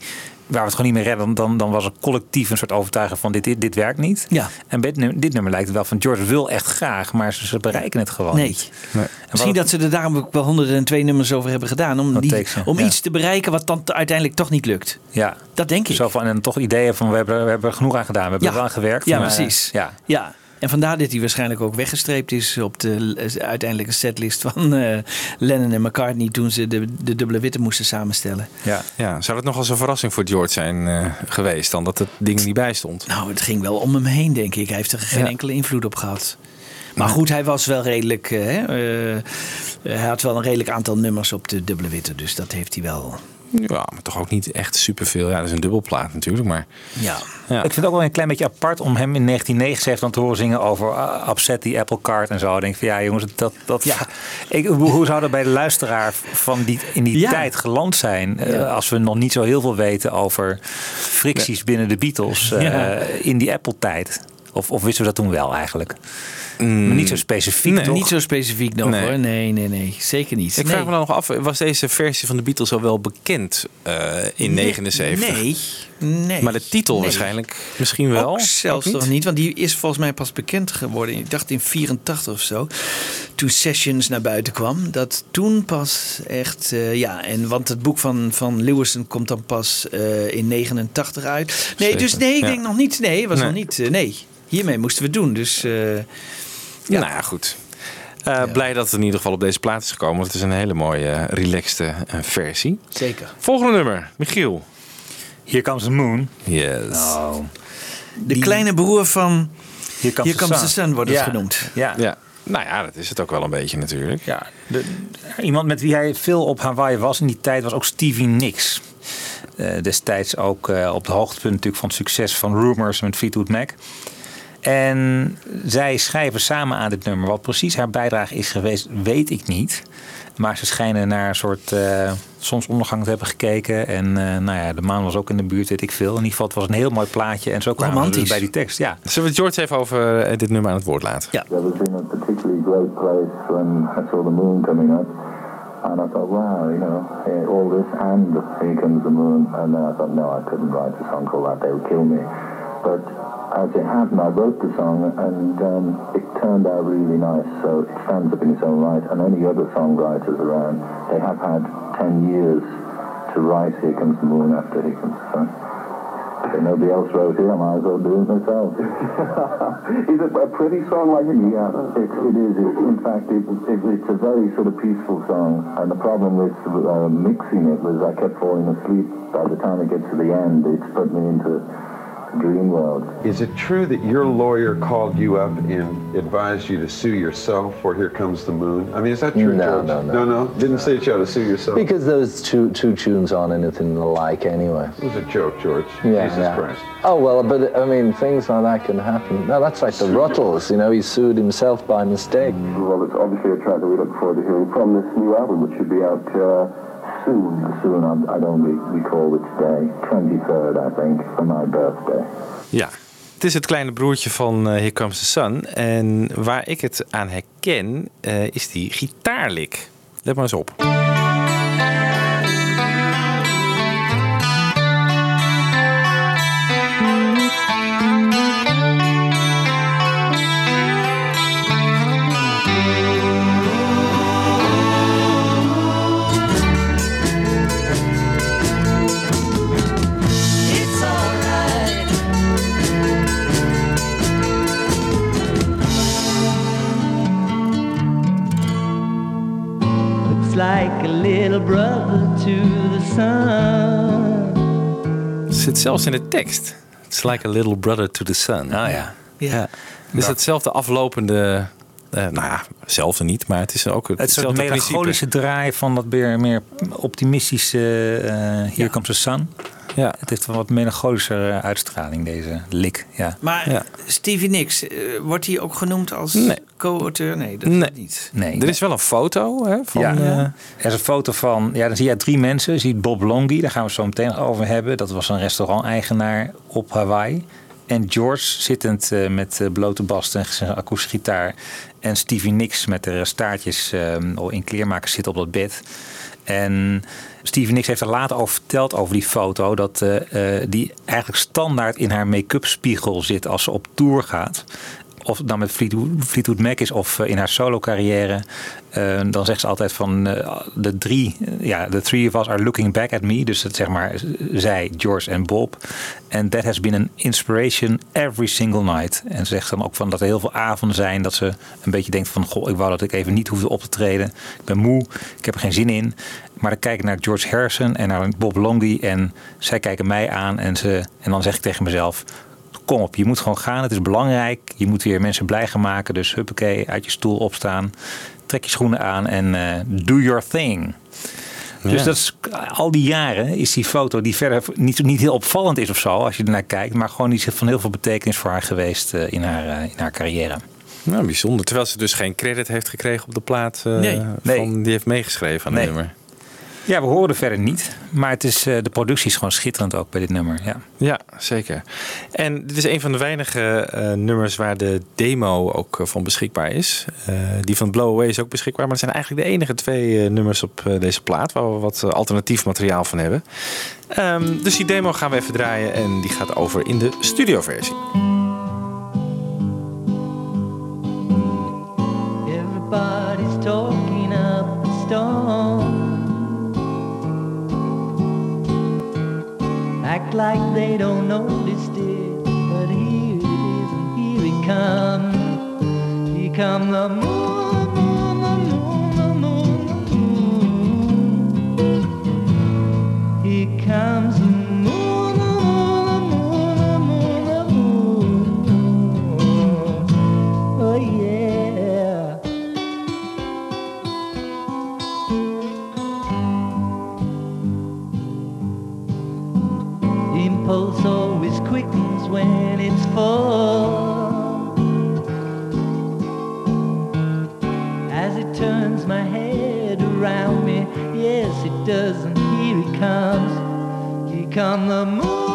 waar we het gewoon niet meer redden, dan, dan was er collectief een soort overtuiging van dit, dit, dit werkt niet. Ja. En dit nummer, dit nummer lijkt het wel van George wil echt graag, maar ze, ze bereiken het gewoon nee. niet. Nee. En Misschien dat ze er daarom ook wel 102 nummers over hebben gedaan. Om, Dat die, om Ja. iets te bereiken wat dan uiteindelijk toch niet lukt. Ja, Dat denk ik. Zo van, en toch ideeën van we hebben, we hebben er genoeg aan gedaan. We hebben Ja. er wel aan gewerkt. Ja, maar, precies. Ja. Ja. En vandaar dat hij waarschijnlijk ook weggestreept is op de eh, uiteindelijke setlist van eh, Lennon en McCartney toen ze de, de dubbele witte moesten samenstellen. Ja. Ja, zou het nog als een verrassing voor George zijn eh, geweest dan dat het ding niet bij stond? Nou, het ging wel om hem heen, denk ik. Hij heeft er geen Ja. enkele invloed op gehad. Maar goed, hij was wel redelijk. hè, hij had wel een redelijk aantal nummers op de dubbele witte, dus dat heeft hij wel. Ja, maar toch ook niet echt superveel. Ja, dat is een dubbelplaat natuurlijk, maar... Ja. Ja. Ik vind het ook wel een klein beetje apart om hem in 1979 dan te horen zingen over uh, Upset die Apple Cart en zo. Ik denk van ja jongens, dat, dat, Ja. Ik, hoe, zou dat bij de luisteraar van die, in die Ja. tijd geland zijn? eh, Ja. als we nog niet zo heel veel weten over fricties binnen de Beatles eh, in die Apple tijd. Of, of wisten we dat toen wel eigenlijk? Maar niet zo specifiek Nee, toch? Niet zo specifiek nog Nee. hoor. Nee, nee, nee. Zeker niet. Ik nee. vraag me dan nog af, was deze versie van de Beatles al wel bekend eh, in 79? Nee, nee. Maar de titel Nee. waarschijnlijk misschien wel. Ook zelfs nog niet, want die is volgens mij pas bekend geworden. Ik dacht in 84 of zo. Toen Sessions naar buiten kwam. Dat toen pas echt. eh, ja, en want het boek van, van Lewison komt dan pas eh, in 89 uit. Nee, dus nee, ik Ja. denk nog niet. Nee, was Nee. nog niet. nee, hiermee moesten we doen. Dus. Ja. Nou ja, goed. Eh, Blij dat het in ieder geval op deze plaat is gekomen. Want het is een hele mooie, eh, relaxte eh, versie. zeker. Volgende nummer, Michiel. Here Comes the Moon. Yes. Oh. De kleine broer van. Here Comes, Here Comes the Sun wordt het genoemd. Ja. Ja, nou ja, dat is het ook wel een beetje natuurlijk. Ja, de, iemand met wie hij veel op Hawaii was in die tijd was ook Stevie Nicks. Eh, destijds ook eh, op het hoogtepunt natuurlijk van het succes van Rumors met Fleetwood Mac. En zij schrijven samen aan dit nummer. Wat precies haar bijdrage is geweest, weet ik niet. Maar ze schijnen naar een soort eh, zonsondergang te hebben gekeken. En eh, nou ja, de maan was ook in de buurt, weet ik veel. In ieder geval, het was een heel mooi plaatje. En zo kwamen we Romantisch. dus bij die tekst. Ja. Zullen we George even over eh, dit nummer aan het woord laten? Ja. That was in a particularly great place when I saw the moon coming up. And I thought, wow, you know, all this and here comes the moon. And then I thought, no, I couldn't write a song called that. They would kill me. But as it happened, I wrote the song and um, it turned out really nice. So it stands up in its own right. And any other songwriters around, they have had 10 years to write Here Comes the Moon after Here Comes the Sun. If nobody else wrote it, I might as well do it myself. is it a pretty song like it? Yeah, it, it is. It, in fact, it, it, it's a very sort of peaceful song. And the problem with uh, mixing it was I kept falling asleep. By the time it gets to the end, it's put me into dream world. Is it true that your lawyer called you up and advised you to sue yourself for Here Comes the Moon? I mean, is that true, No, George? no, no. No, no? Didn't say that you ought to sue yourself? Because those two two tunes aren't anything alike anyway. it was a joke, George. Yeah, Jesus yeah. Christ. Oh well, but I mean, things like that can happen. No, that's like the Ruttles. You know, he sued himself by mistake. Well, it's obviously a track that we look forward to hearing from this new album, which should be out uh, soon. Soon, I, don't re- recall which day. 23rd, I think, for my birthday. Ja. Het is het kleine broertje van eh, Here Comes the Sun. En waar ik het aan herken, eh, is die gitaarlik. Let maar eens op. like a little brother to the sun. Het zit zelfs in de tekst. It's like a little brother to the sun. Ah ja. Ja. Dus hetzelfde aflopende... eh, nou ja, zelfde niet, maar het is ook het, Het soort hetzelfde melancholische draai van dat meer, meer optimistische eh Here Comes the Sun. Ja. Het heeft een wat melancholische eh, uitstraling, deze lik. Ja. Maar Ja. Stevie Nicks, eh, wordt hij ook genoemd als Nee. co-auteur? Nee, dat Nee. niet. Nee, Er is wel een foto hè, van... ja. eh, Er is een foto van, ja, dan zie je drie mensen. Je ziet Bob Longy, daar gaan we het zo meteen over hebben. Dat was een restaurant-eigenaar op Hawaii. En George zittend eh, met eh, blote bast en zijn akoestische gitaar. En Stevie Nicks met de staartjes eh, in kleermakers zit op dat bed. En Stevie Nicks heeft er later over verteld over die foto. Dat eh, eh, die eigenlijk standaard in haar make-up spiegel zit als ze op tour gaat. of nou met Fleetwood, Mac is of eh, in haar solo carrière, dan zegt ze altijd van de drie, ja, the three of us are looking back at me. Dus zeg maar zij, George en Bob. And that has been an inspiration every single night. En ze zegt dan ook van dat er heel veel avonden zijn dat ze een beetje denkt van goh, ik wou dat ik even niet hoefde op te treden. Ik ben moe, ik heb er geen zin in. Maar dan kijk ik naar George Harrison en naar Bob Longy en zij kijken mij aan en, ze, en dan zeg ik tegen mezelf, kom op, je moet gewoon gaan. Het is belangrijk. Je moet weer mensen blij gaan maken. Dus huppakee, uit je stoel opstaan. Trek je schoenen aan en eh, do your thing. Dus dat is, al die jaren is die foto die verder niet, niet heel opvallend is of zo, als je ernaar kijkt, maar gewoon iets van heel veel betekenis voor haar geweest eh, in, haar, eh, in haar carrière. Nou, bijzonder. Terwijl ze dus geen credit heeft gekregen op de plaat Nee, van, die heeft meegeschreven aan Nee. het nummer. Ja, we horen verder niet, maar het is, eh, de productie is gewoon schitterend ook bij dit nummer. Ja. Ja, zeker. En dit is een van de weinige eh, nummers waar de demo ook eh, van beschikbaar is. Eh, die van Blow Away is ook beschikbaar. Maar het zijn eigenlijk de enige twee eh, nummers op eh, deze plaat waar we wat alternatief materiaal van hebben. Ehm, dus die demo gaan we even draaien en die gaat over in de studioversie. Everybody's talking up a storm. Act like they don't notice it, but here it is, and here it comes. Here come the moon, when it's full. As it turns my head around me, yes it does, and here it comes. Here come the moon, the moon,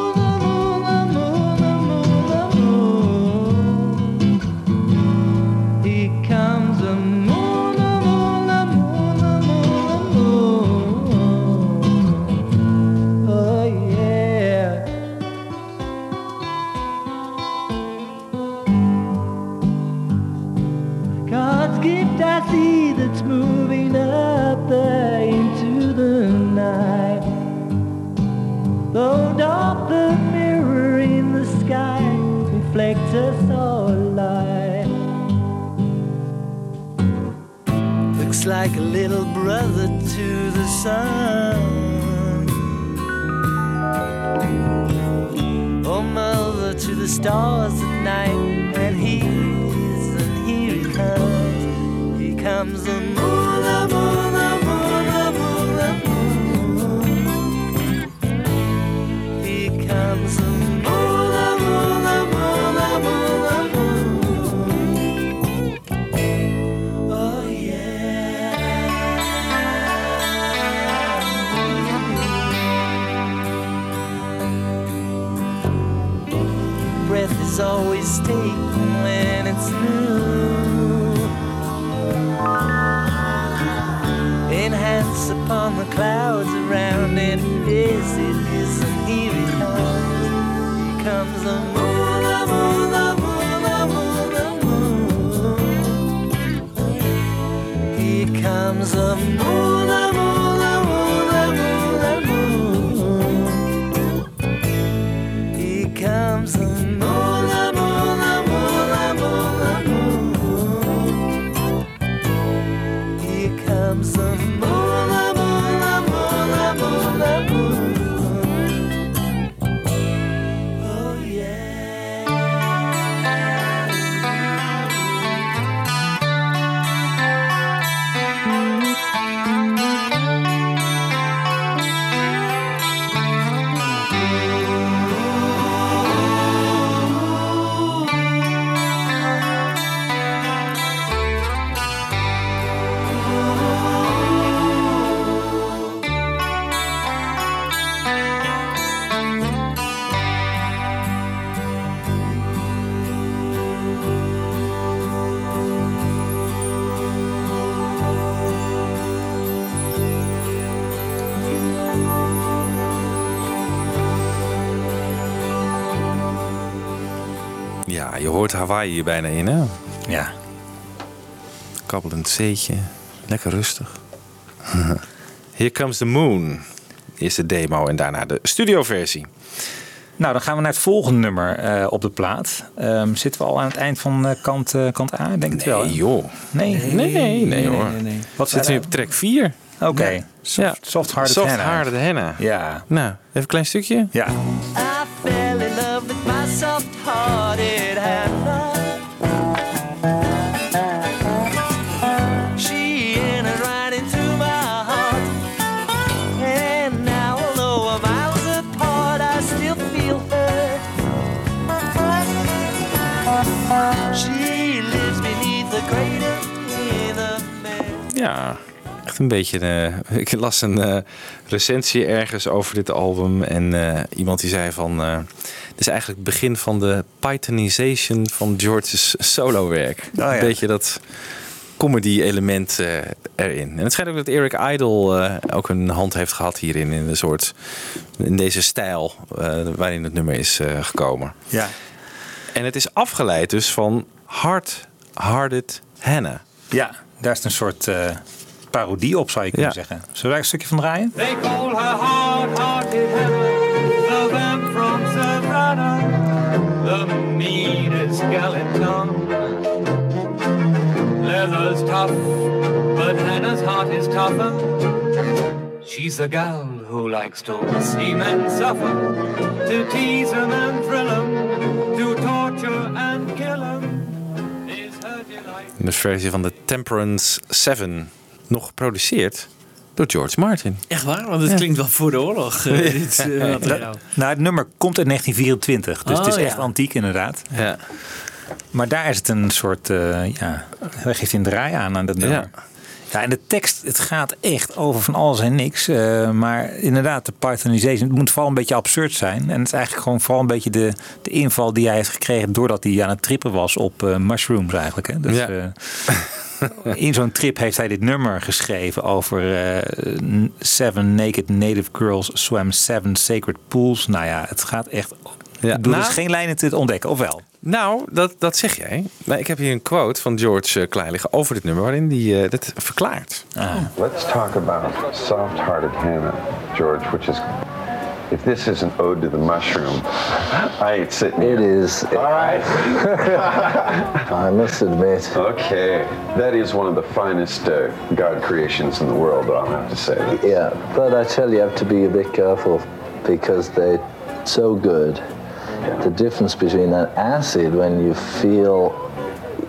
like a little brother to the sun. Oh, mother to the stars at night. And it is, and here it comes. Here comes the moon, is always taken when it's new. Enhance upon the clouds around it. Yes, it is, and here it comes. Here je hier bijna in, hè? Ja. Kabbelend zeetje. Lekker rustig. Here Comes the Moon is de demo en daarna de studioversie. Nou, dan gaan we naar het volgende nummer eh, op de plaat. Ehm, zitten we al aan het eind van eh, kant, eh, kant A? Denk ik wel. hè? joh. Nee, Nee, nee, nee, hoor. nee, nee. Wat Zitten we op track 4? Oké. Ja. Soft, soft Soft Hannah. Hearted Henna. Ja. Nou, even een klein stukje. Ja. I fell in love with my Hannah. Echt een beetje. eh, ik las een eh, recensie ergens over dit album. En eh, iemand die zei van. dit is eigenlijk het begin van de Pythonization van George's solowerk. ja. Een beetje dat comedy-element erin. En het schijnt ook dat Eric Idle ook een hand heeft gehad hierin. In een soort. in deze stijl waarin het nummer is gekomen. Ja. En het is afgeleid dus van Hard Hearted Hannah. Ja, daar is een soort parodie op, zou je kunnen Ja. zeggen. Zullen we daar een stukje van draaien? They call her hard-hearted Hannah, the vamp from Savannah, the meanest in town. Leather's tough, but Hannah's heart is tougher. She's the gal who likes to see men suffer, to tease 'em and thrill 'em, to torture and kill 'em. Is her delight. De versie van de Temperance 7. Nog geproduceerd door George Martin. Echt waar? Want het klinkt wel voor de oorlog. eh, dit eh, materiaal. Nou, het nummer komt uit 1924, dus het is Oh, echt ja. antiek inderdaad. Ja. Maar daar is het een soort, eh, ja, hij geeft een draai aan aan dat nummer. Ja. en de tekst, het gaat echt over van alles en niks. eh, maar inderdaad, de Pythonization, het moet vooral een beetje absurd zijn. En het is eigenlijk gewoon vooral een beetje de, de inval die hij heeft gekregen... doordat hij aan het trippen was op eh, mushrooms eigenlijk. Hè? Dus, Ja. in zo'n trip heeft hij dit nummer geschreven over eh, Seven Naked Native Girls Swam Seven Sacred Pools. Nou ja, het gaat echt... Ja, Ik doe nou- dus geen lijnen te ontdekken, of wel? Nou, dat, dat zeg jij. Maar ik heb hier een quote van George eh, Klein liggen over dit nummer, waarin hij eh, dit verklaart. Let's talk about soft-hearted Hannah, George, which is, if this is an ode to the mushroom, I ain't sitting It is. All right. I must admit. Okay, that is one of the finest uh, God creations in the world, I'll have to say. That. Yeah, but I tell you, you have to be a bit careful because they're so good. The difference between that acid when you feel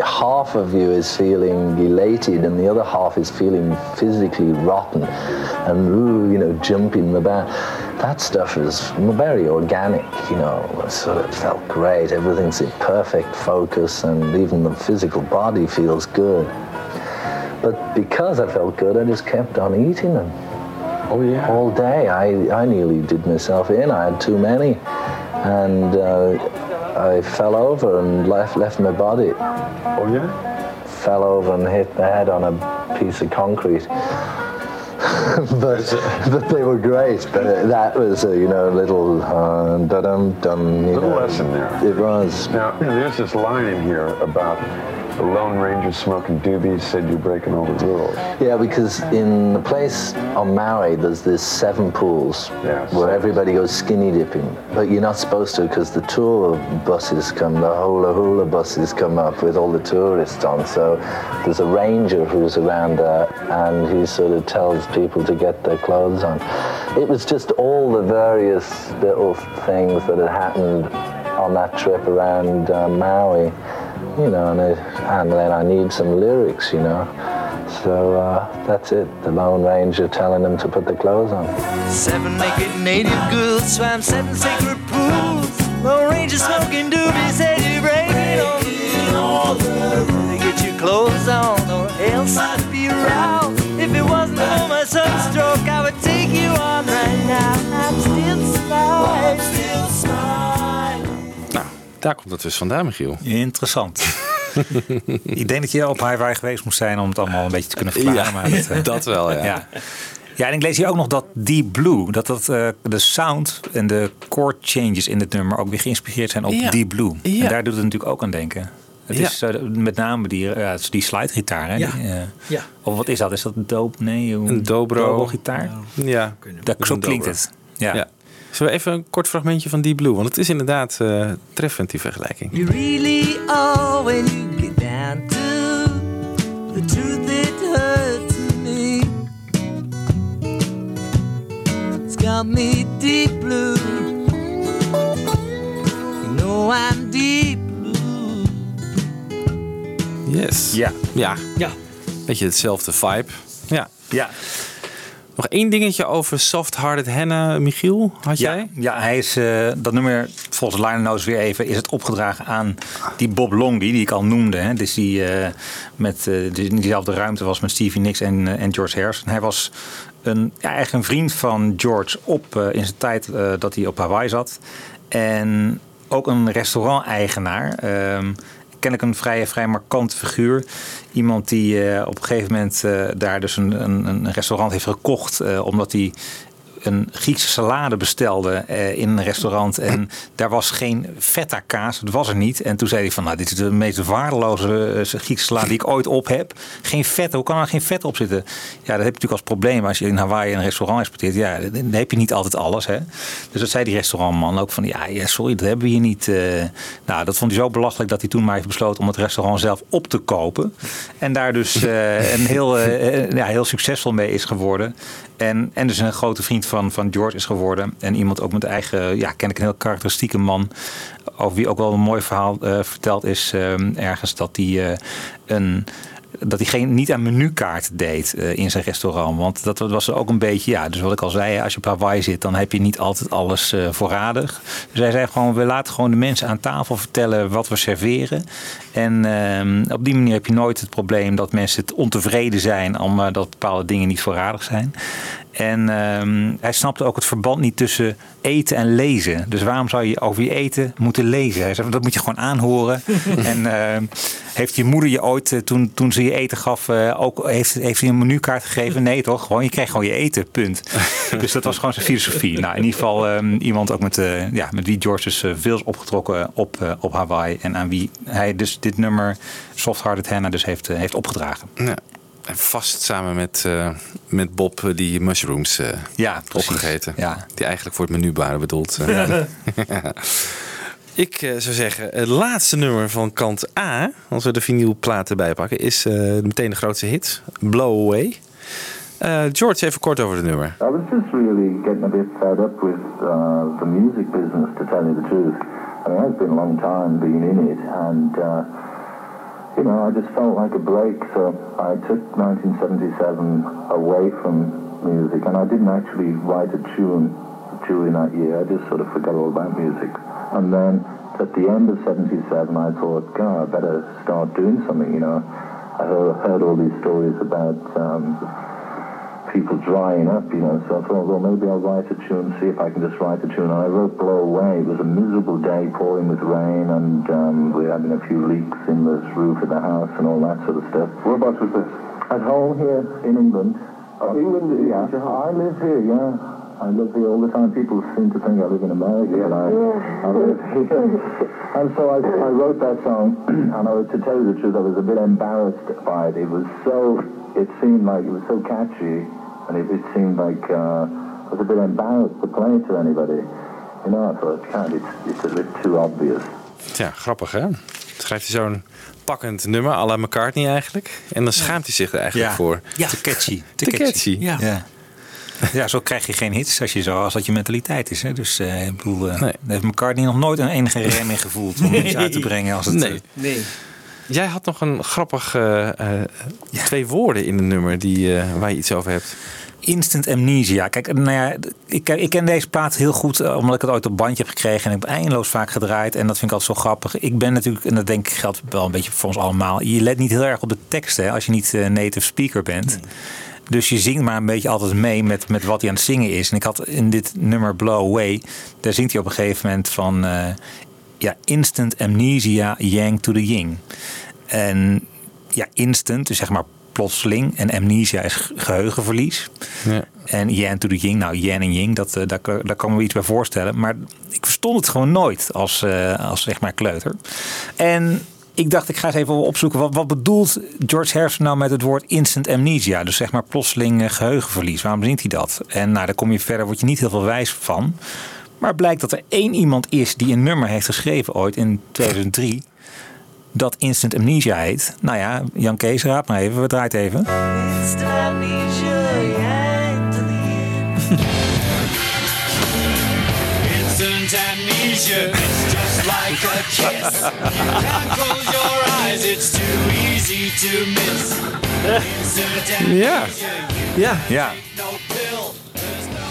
half of you is feeling elated and the other half is feeling physically rotten and ooh, you know jumping about that stuff is very organic you know so it felt great everything's in perfect focus and even the physical body feels good but because I felt good I just kept on eating them Oh yeah. all day. I, I nearly did myself in. I had too many, and uh, I fell over and left left my body. Oh yeah. Fell over and hit my head on a piece of concrete. but, but they were great. But that was a you know a little uh, dum dum. Little know. lesson there. It was. Now, there's this line in here about the Lone Ranger smoking doobies said you're breaking all the rules. Yeah, because in the place on Maui, there's this seven pools Yes. where everybody goes skinny dipping, but you're not supposed to because the tour buses come, the hula hula buses come up with all the tourists on. So there's a ranger who's around there, and he sort of tells people to get their clothes on. It was just all the various little things that had happened on that trip around uh, Maui you know, and, I, and then I need some lyrics, you know. So uh, that's it. The Lone Ranger telling them to put the clothes on. Seven naked native girls swam seven sacred pools. Lone Ranger smoking doobie said you break it on. Get your clothes on, or else I'd be around. If it wasn't for my sunstroke, I would take you on right now. I'm still smiling. still smiling. Daar komt het dus vandaan, Michiel. Interessant. ik denk dat je op Hawaii geweest moest zijn om het allemaal een beetje te kunnen verklaren. Ja, maar dat, eh, dat wel, ja. ja. Ja, en ik lees hier ook nog dat Deep Blue, dat, dat eh, de sound en de chord changes in het nummer ook weer geïnspireerd zijn op Ja. Deep Blue. Ja. En daar doet het natuurlijk ook aan denken. Het Ja. is eh, met name die, is die slidegitaar. Hè? Ja. Die, eh, Ja. Of wat is dat? Is dat een doop? Nee, Een dobro. gitaar. Ja, Dat, zo klinkt het. Ja. Zullen we even een kort fragmentje van Deep Blue? Want het is inderdaad eh, treffend, die vergelijking. You really are when you get down to the truth it hurts me. It's got me deep blue. You know I'm deep blue. Yes. Ja. Ja, Ja. beetje hetzelfde vibe. Ja. Ja. Nog één dingetje over Soft Hearted Hannah, Michiel. Had jij? ja, hij is eh, dat nummer, volgens Liner Notes weer even, is het opgedragen aan die Bob Longy, die ik al noemde. Hè? Dus die, eh, met, die in diezelfde ruimte was met Stevie Nicks en, en George Harrison. Hij was een, ja, eigenlijk een vriend van George op, in zijn tijd dat hij op Hawaii zat. En ook een restaurant-eigenaar. Ehm, kennelijk een vrij, vrij markant figuur. Iemand die eh, op een gegeven moment eh, daar dus een, een, een restaurant heeft gekocht. eh, omdat hij een Griekse salade bestelde eh, in een restaurant. En daar was geen feta kaas. Het was er niet. En toen zei hij van, nou, dit is de meest waardeloze eh, Griekse salade die ik ooit op heb. Geen vet. Hoe kan er geen vet op zitten? Ja, dat heb je natuurlijk als probleem als je in Hawaii een restaurant exporteert. Ja, dan heb je niet altijd alles. Hè? Dus dat zei die restaurantman ook van, ja, ja sorry, dat hebben we hier niet. eh. nou, dat vond hij zo belachelijk dat hij toen maar heeft besloten om het restaurant zelf op te kopen. En daar dus een heel, ja, heel succesvol mee is geworden. En, dus een grote vriend van, van George is geworden. En iemand ook met eigen, ja, ken ik een heel karakteristieke man. Over wie ook wel een mooi verhaal eh, verteld is eh, ergens. Dat hij eh, een dat hij geen, niet aan menukaart deed eh, in zijn restaurant. Want dat was ook een beetje, ja, dus wat ik al zei, als je op Hawaii zit, dan heb je niet altijd alles eh, voorradig. Dus hij zei gewoon, we laten gewoon de mensen aan tafel vertellen wat we serveren. En ehm, op die manier heb je nooit het probleem dat mensen het ontevreden zijn omdat bepaalde dingen niet voorradig zijn. En ehm, hij snapte ook het verband niet tussen eten en lezen. Dus waarom zou je over je eten moeten lezen? Hij zei, dat moet je gewoon aanhoren. en ehm, heeft je moeder je ooit, eh, toen, toen ze je eten gaf, eh, ook heeft, heeft hij een menukaart gegeven? Nee toch? Gewoon, je krijgt gewoon je eten, punt. dus dat was gewoon zijn filosofie. Nou, in ieder geval ehm, iemand ook met, eh, ja, met wie George dus eh, veel is opgetrokken op, eh, op Hawaii. En aan wie hij dus dit nummer, Soft Hearted Hannah, dus heeft, eh, heeft opgedragen. Ja. En vast samen met, eh, met Bob eh, die mushrooms eh, Ja, opgegeten. Ja. Die eigenlijk voor het menu waren bedoeld. eh. Ik eh, zou zeggen, het laatste nummer van kant A, als we de vinylplaat erbij pakken, is eh, meteen de grootste hit, Blow Away. Eh, George, even kort over het nummer. I was just really getting a bit fed up with uh, the music business, to tell you the truth. I mean, it's been a long time being in it, and uh, you know, I just felt like a break. So I took 1977 away from music, and I didn't actually write a tune during that year. I just sort of forgot all about music, and then at the end of '77, I thought, God, I better start doing something. You know, I heard, all these stories about. Um, people drying up, you know. So I thought, well, maybe I'll write a tune, see if I can just write a tune. And I wrote Blow Away. It was a miserable day, pouring with rain, and um, we were having a few leaks in the roof of the house and all that sort of stuff. Whereabouts was this? At home here in England. Oh, England, yeah. I live here, yeah. I live here all the time. People seem to think I live in America, but I, I live here. and so I, I wrote that song, and I, to tell you the truth, I was a bit embarrassed by it. It was so, it seemed like it was so catchy, and it, it seemed like uh, I was a bit embarrassed to play to anybody. You know, I thought, God, it's, it's a bit too obvious. Ja, grappig hè? Schrijft hij zo'n pakkend nummer, à la McCartney eigenlijk. En dan schaamt hij zich er eigenlijk Ja. voor. Ja. Te catchy. Te, Te catchy. Ja. Ja. Ja, zo krijg je geen hits als je zo als dat je mentaliteit is. Hè? Dus eh, ik bedoel, eh Nee. daar heeft McCartney nog nooit een enige rem in gevoeld om iets uit te brengen als het. Nee. eh, Nee. Jij had nog een grappig eh, eh, twee woorden in het nummer die, eh, waar je iets over hebt. Instant amnesia. Kijk, nou ja, ik, ik ken deze plaat heel goed omdat ik het ooit op bandje heb gekregen en ik heb eindeloos vaak gedraaid en dat vind ik altijd zo grappig. Ik ben natuurlijk, en dat denk ik geldt wel een beetje voor ons allemaal, je let niet heel erg op de teksten hè, als je niet native speaker bent. Dus je zingt maar een beetje altijd mee met, met wat hij aan het zingen is. En ik had in dit nummer Blow Away, daar zingt hij op een gegeven moment van ja, instant amnesia, yang to the ying. En ja, instant, dus zeg maar plotseling. En amnesia is ge- geheugenverlies. Ja. En yen to the yin, nou yen en yin, dat, eh, daar, daar kan me iets bij voorstellen. Maar ik verstond het gewoon nooit als, eh, als zeg maar kleuter. En ik dacht, ik ga eens even opzoeken. Wat, wat bedoelt George Harrison nou met het woord instant amnesia? Dus zeg maar plotseling eh, geheugenverlies. Waarom zingt hij dat? En nou, daar kom je verder, word je niet heel veel wijs van. Maar blijkt dat er één iemand is die een nummer heeft geschreven ooit in 2003. Dat instant amnesia heet. Nou ja, Jan Kees, raad maar even. We draait even. Instant amnesia, it's just like a kiss. Can't close your eyes, it's too easy to miss. Instant amnesia, Ja. Ja. Ja.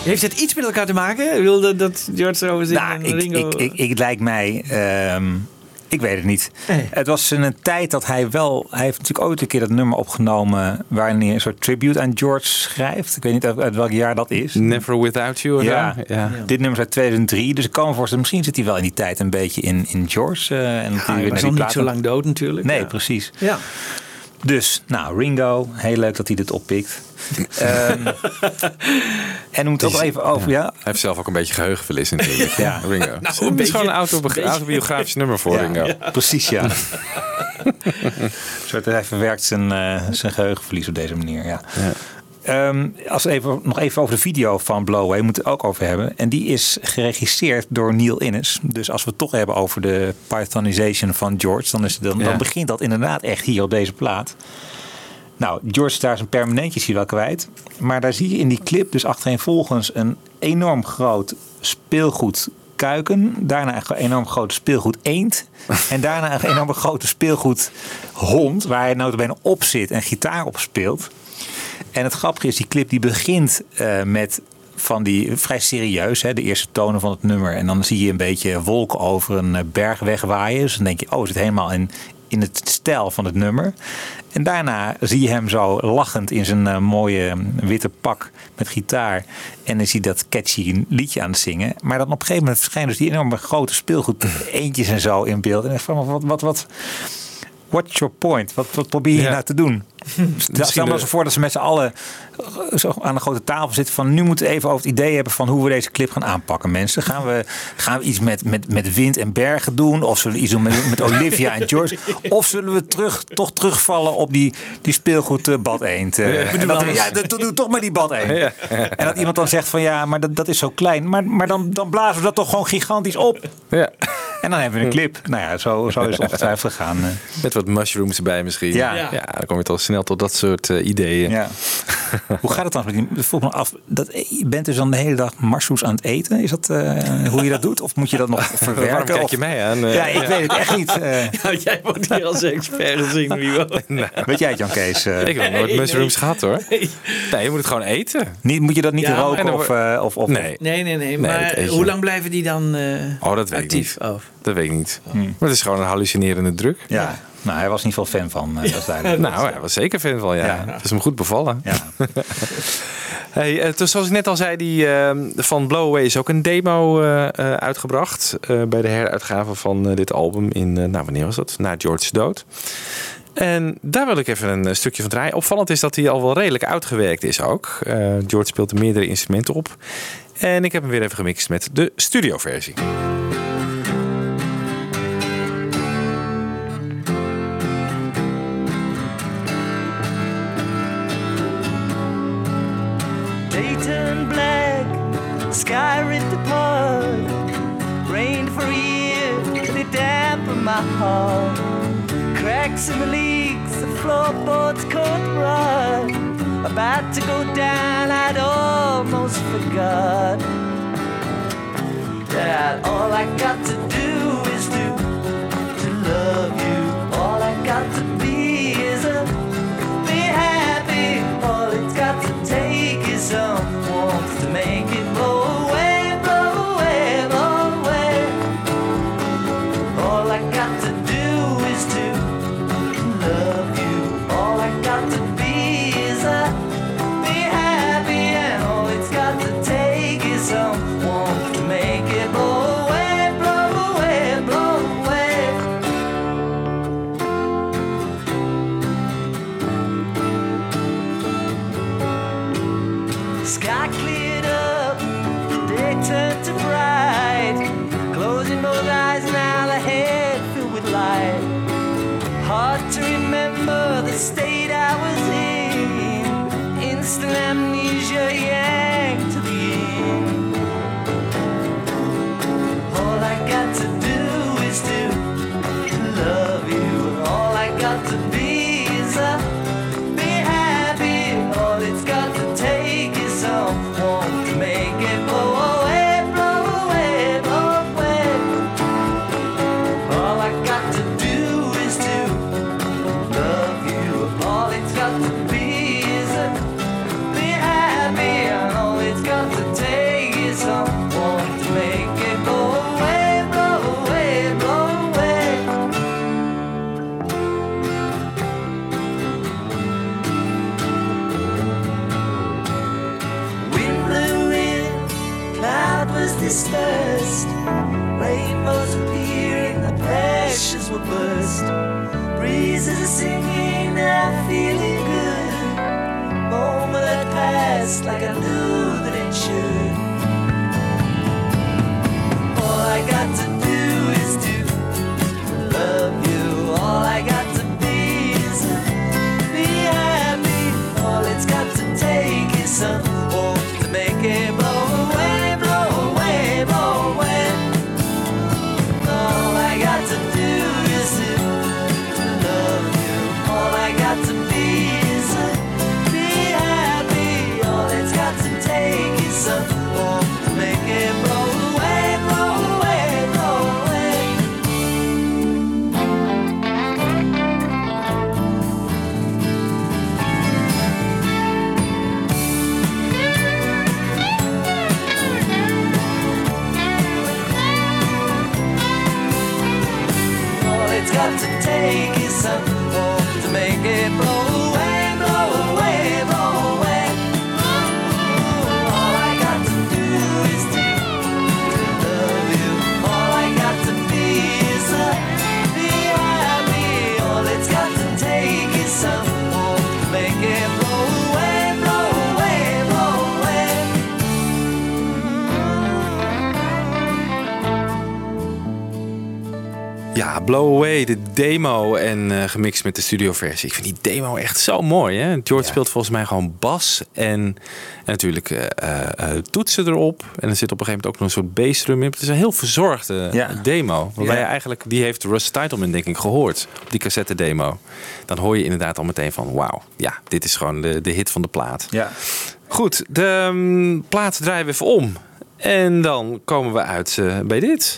Heeft het iets met elkaar te maken? Wilde dat George zo Nou, en ik, Ringo... ik, ik, ik het lijkt mij. ehm, ik weet het niet. Nee. Het was in een tijd dat hij wel. Hij heeft natuurlijk ooit een keer dat nummer opgenomen. waarin hij een soort tribute aan George schrijft. Ik weet niet uit, uit welk jaar dat is. Never Without You. of Ja. zo? ja. Dit nummer is uit 2003. Dus ik kan me voorstellen, misschien zit hij wel in die tijd een beetje in, in George. eh, en hij was naar nog niet zo lang dood natuurlijk. Nee, Ja. precies. Ja. Dus, nou, Ringo, heel leuk dat hij dit oppikt. Ehm, en we moeten ook even over. Ja, Hij heeft zelf ook een beetje geheugenverlies natuurlijk. Ja. Ringo. Nou, een is beetje- gewoon een autobiografisch nummer voor Ja, Ringo. ja, precies, ja. Soort hij verwerkt zijn, eh, zijn geheugenverlies op deze manier. Ja. Ehm, als even, nog even over de video van Blow Away moeten we het ook over hebben. En die is geregisseerd door Neil Innes. Dus als we het toch hebben over de Pythonization van George, dan, is het, dan, Ja. dan begint dat inderdaad echt hier op deze plaat. Nou, George is daar zijn permanentjes hier wel kwijt. Maar daar zie je in die clip dus achtereenvolgens een enorm groot speelgoed kuiken. Daarna een enorm grote speelgoed eend. En daarna een enorm grote speelgoed hond. Waar hij notabene op zit en gitaar op speelt. En het grappige is, die clip die begint eh, met van die vrij serieus, hè, de eerste tonen van het nummer. En dan zie je een beetje wolken over een eh, berg wegwaaien. Dus dan denk je, oh, het zit helemaal in, in het stijl van het nummer. En daarna zie je hem zo lachend in zijn eh, mooie mm, witte pak met gitaar. En dan zie je dat catchy liedje aan het zingen. Maar dan op een gegeven moment verschijnen dus die enorme grote speelgoed eentjes en zo in beeld. En ik van, wat, wat, wat, what's your point? Wat, wat probeer je Ja. nou te doen? Stel maar de- eens voor dat ze met z'n allen eh, zo aan een grote tafel zitten van nu moeten we even over het idee hebben van hoe we deze clip gaan aanpakken mensen. Gaan we, gaan we iets met, met, met wind en bergen doen? Of zullen we iets doen met, met Olivia en George? Of zullen we terug, toch terugvallen op die, die speelgoed eh, bad eend? eh, en dat, ja, dat- doe toch maar die bad eend. En dat iemand dan zegt van ja, maar dat, dat is zo klein. Maar, maar dan, dan blazen we dat toch gewoon gigantisch op. Ja. En dan hebben we een clip. Nou ja, zo, zo is het ongetwijfeld gegaan. Met wat mushrooms erbij misschien. Ja. ja dan kom je toch snel tot dat soort eh, ideeën. Ja. Hoe gaat het dan Vroeg me af. Dat, je bent dus dan de hele dag marsoes aan het eten. Is dat eh, hoe je dat doet? Of moet je dat nog verwerken? Waarom kijk je mij aan? eh? Ja, ik weet het echt niet. eh. Ja, jij wordt hier als expert gezien, wie wel. weet jij het, Jan Kees? eh? Ik heb nooit Nee, mushrooms nee. gehad hoor. Nee, je moet het gewoon eten. niet, moet je dat niet Ja, roken? dan Of, eh, of, of, Nee, Nee, nee, Maar hoe lang blijven die dan eh Oh, dat weet ik niet. Oh. dat weet ik niet. Maar het is gewoon een hallucinerende druk. Ja. Nou, hij was niet veel fan van. eh, dat duidelijk. Nou, hij was zeker fan van, ja. Ja. Het is hem goed bevallen. Ja. Hey, eh, dus zoals ik net al zei, die eh, van Blow Away is ook een demo eh, uitgebracht. bij de heruitgave van dit album in, nou wanneer was dat? Na George's dood. En daar wil ik even een stukje van draaien. Opvallend is dat hij al wel redelijk uitgewerkt is ook. George speelt er meerdere instrumenten op. En ik heb hem weer even gemixt met de studioversie. In the leagues, the floorboards caught bright. About to go down, I'd almost forgot that all I got to do demo en eh, gemixt met de studioversie. Ik vind die demo echt zo mooi. Hè? George speelt volgens mij gewoon bas en, en natuurlijk eh, eh, toetsen erop. En er zit op een gegeven moment ook nog een soort bassdrum in. Het is een heel verzorgde Ja. demo. Waarbij Ja. je eigenlijk, die heeft Russ Titleman denk ik gehoord op die cassette demo. Dan hoor je inderdaad al meteen van wauw, ja, dit is gewoon de, de hit van de plaat. Ja. Goed, de mm, plaat draaien we even om. En dan komen we uit eh, bij dit.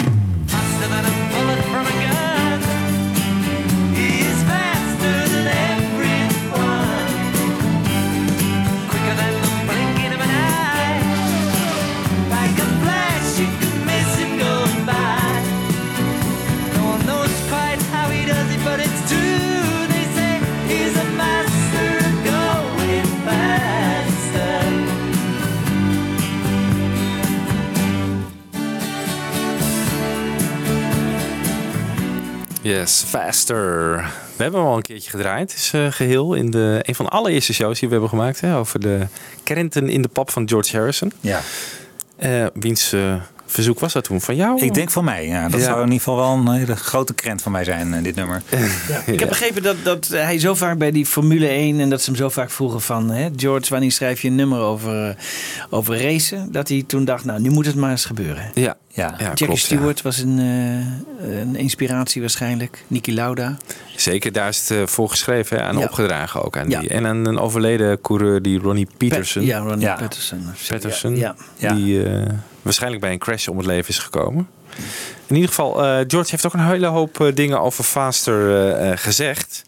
Yes, Faster. We hebben hem al een keertje gedraaid. Het is eh, geheel in de, een van de allereerste shows die we hebben gemaakt. Hè, over de krenten in de pap van George Harrison. Ja. Eh, wiens eh, verzoek was dat toen? Van jou? Ik denk van mij, ja. Dat Ja. zou in ieder geval wel een hele grote krent van mij zijn, eh, dit nummer. Ik heb begrepen dat, dat hij zo vaak bij die Formule 1 en dat ze hem zo vaag vroegen van hè, George, wanneer schrijf je een nummer over, eh, over racen? Dat hij toen dacht, nou, nu moet het maar eens gebeuren. Ja, Ja. ja Jackie klopt, ja. Stewart was een, eh, een inspiratie waarschijnlijk. Niki Lauda. Zeker, daar is het voor geschreven hè, en Ja. opgedragen ook aan Ja. die. En aan een overleden coureur, die Ronnie Peterson. Ja, Ronnie Ja. Peterson. Patterson, Ja. Ja. die eh, waarschijnlijk bij een crash om het leven is gekomen. In ieder geval, eh, George heeft ook een hele hoop eh, dingen over Faster eh, eh, gezegd.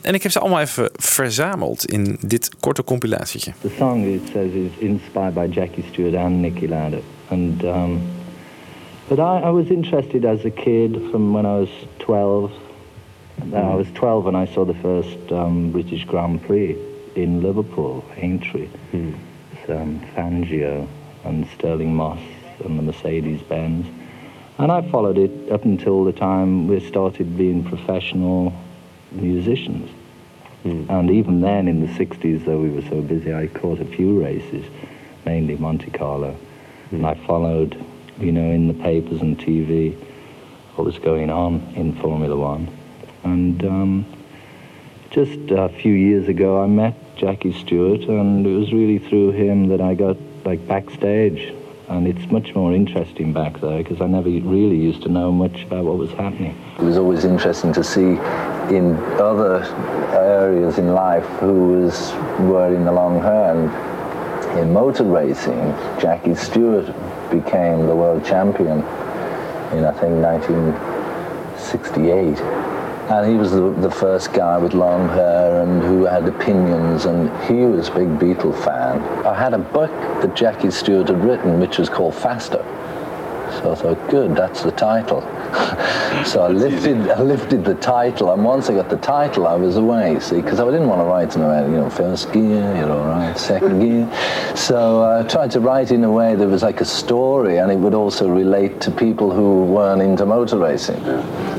En ik heb ze allemaal even verzameld in dit korte compilatietje. The song, it says, is inspired by Jackie Stewart and Nicky Lauda. And, um, but I, I was interested as a kid from when I was 12. Uh, I was 12 when I saw the first um, British Grand Prix in Liverpool, Aintree. It's, um, Fangio and Sterling Moss and the Mercedes-Benz. And I followed it up until the time we started being professional musicians. And even then, in the 60s, though we were so busy, I caught a few races. mainly Monte Carlo. And I followed, you know, in the papers and TV what was going on in Formula One. And um, just a few years ago, I met Jackie Stewart, and it was really through him that I got like backstage. And it's much more interesting back there because I never really used to know much about what was happening. It was always interesting to see in other areas in life who was wearing the long. And in motor racing, Jackie Stewart became the world champion in, I think, 1968. And he was the, the first guy with long hair and who had opinions, and he was a big Beatle fan. I had a book that Jackie Stewart had written, which was called Faster. So I thought, good, that's the title. so I lifted, I lifted the title, and once I got the title, I was away. See, because I didn't want to write in a way, you know, first gear, you're all right, second gear. So I tried to write in a way that was like a story, and it would also relate to people who weren't into motor racing.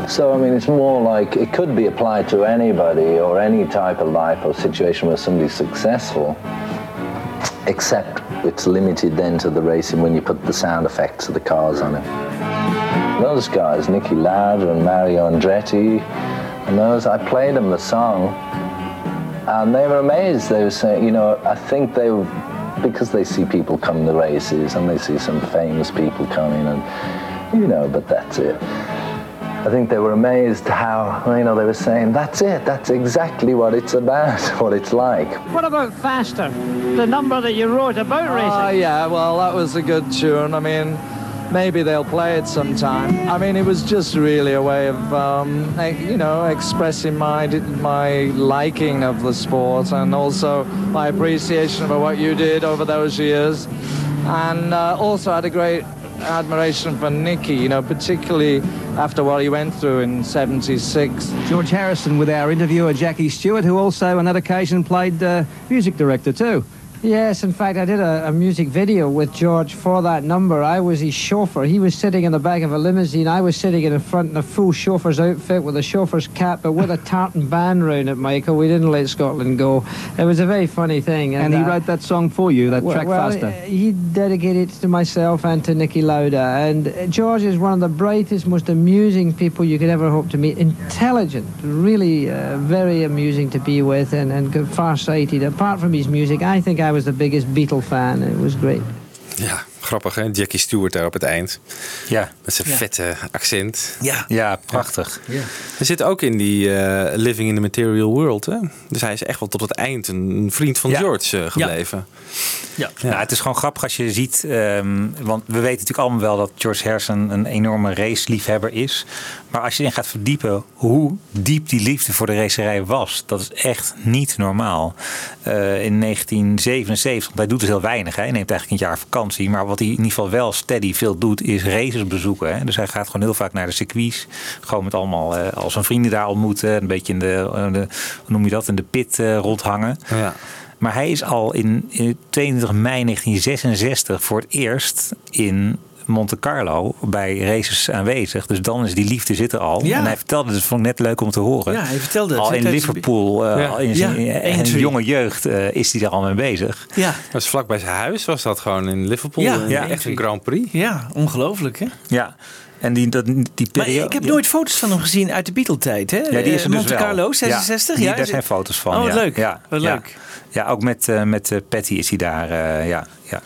So I mean, it's more like it could be applied to anybody or any type of life or situation where somebody's successful except it's limited then to the racing when you put the sound effects of the cars on it. Those guys, Nicky Lauda and Mario Andretti, and those, I played them the song, and they were amazed. They were saying, you know, I think they were, because they see people come to races and they see some famous people coming, and, you know, but that's it. I think they were amazed how, you know, they were saying, that's it, that's exactly what it's about, what it's like. What about Faster? The number that you wrote about racing? Oh, yeah, well, that was a good tune. I mean, maybe they'll play it sometime. I mean, it was just really a way of, um, you know, expressing my my liking of the sport and also my appreciation for what you did over those years. And uh, also had a great admiration for Nicky, you know, particularly after what he went through in 76. George Harrison with our interviewer Jackie Stewart, who also on that occasion played uh, music director too. Yes, in fact, I did a, a music video with George for that number. I was his chauffeur. He was sitting in the back of a limousine. I was sitting in the front in a full chauffeur's outfit with a chauffeur's cap, but with a tartan band round it, Michael. We didn't let Scotland go. It was a very funny thing. And he uh, wrote that song for you, that well, track well, Faster. He dedicated it to myself and to Nicky Lauda. And George is one of the brightest, most amusing people you could ever hope to meet. Intelligent, really uh, very amusing to be with, and, and far-sighted. Apart from his music, I think I was the biggest Beatle fan. It was great. Ja, grappig hè? Jackie Stewart daar op het eind. Ja. Met zijn Ja. vette accent. Ja, ja prachtig. Hij zit ook in die eh, Living in the Material World. Hè? Dus hij is echt wel tot het eind een vriend van Ja. George eh, gebleven. Ja. Nou, het is gewoon grappig als je ziet, ehm, want we weten natuurlijk allemaal wel dat George Harrison een enorme raceliefhebber is. Maar als je erin gaat verdiepen hoe diep die liefde voor de racerij was, dat is echt niet normaal. Eh, in 1977, want hij doet dus heel weinig, hè. hij neemt eigenlijk een jaar vakantie. Maar wat hij in ieder geval wel steady veel doet, is races bezoeken. Hè. Dus hij gaat gewoon heel vaak naar de circuits. Gewoon met allemaal, eh, al zijn vrienden daar ontmoeten. Een beetje in de, eh, de hoe noem je dat, in de pit eh, rondhangen. Ja. Maar hij is al in, in 22 mei 1966 voor het eerst in Monte Carlo bij races aanwezig. Dus dan is die liefde zit er al. Ja. En hij vertelde, dus vond ik net leuk om te horen. Ja, hij vertelde het. Al in Liverpool, eh, Ja. al in zijn, jonge jeugd, eh, is hij daar al mee bezig. Ja. Dat was vlak bij zijn huis, was dat gewoon in Liverpool. Ja, Eh, ja. echt een Grand Prix. Ja, ongelooflijk hè? Ja. En die, dat, die Maar periode. ik heb nooit foto's van hem gezien uit de Beatle-tijd, hè? Ja, die is er Eh, dus Monte wel. Carlo, Ja, 66? die- Ja, daar zijn foto's van. Oh, wat ja. leuk. Ja, Wat ja. leuk. Ja, ook met, eh, met eh, Patty is hij daar. eh, ja, ja.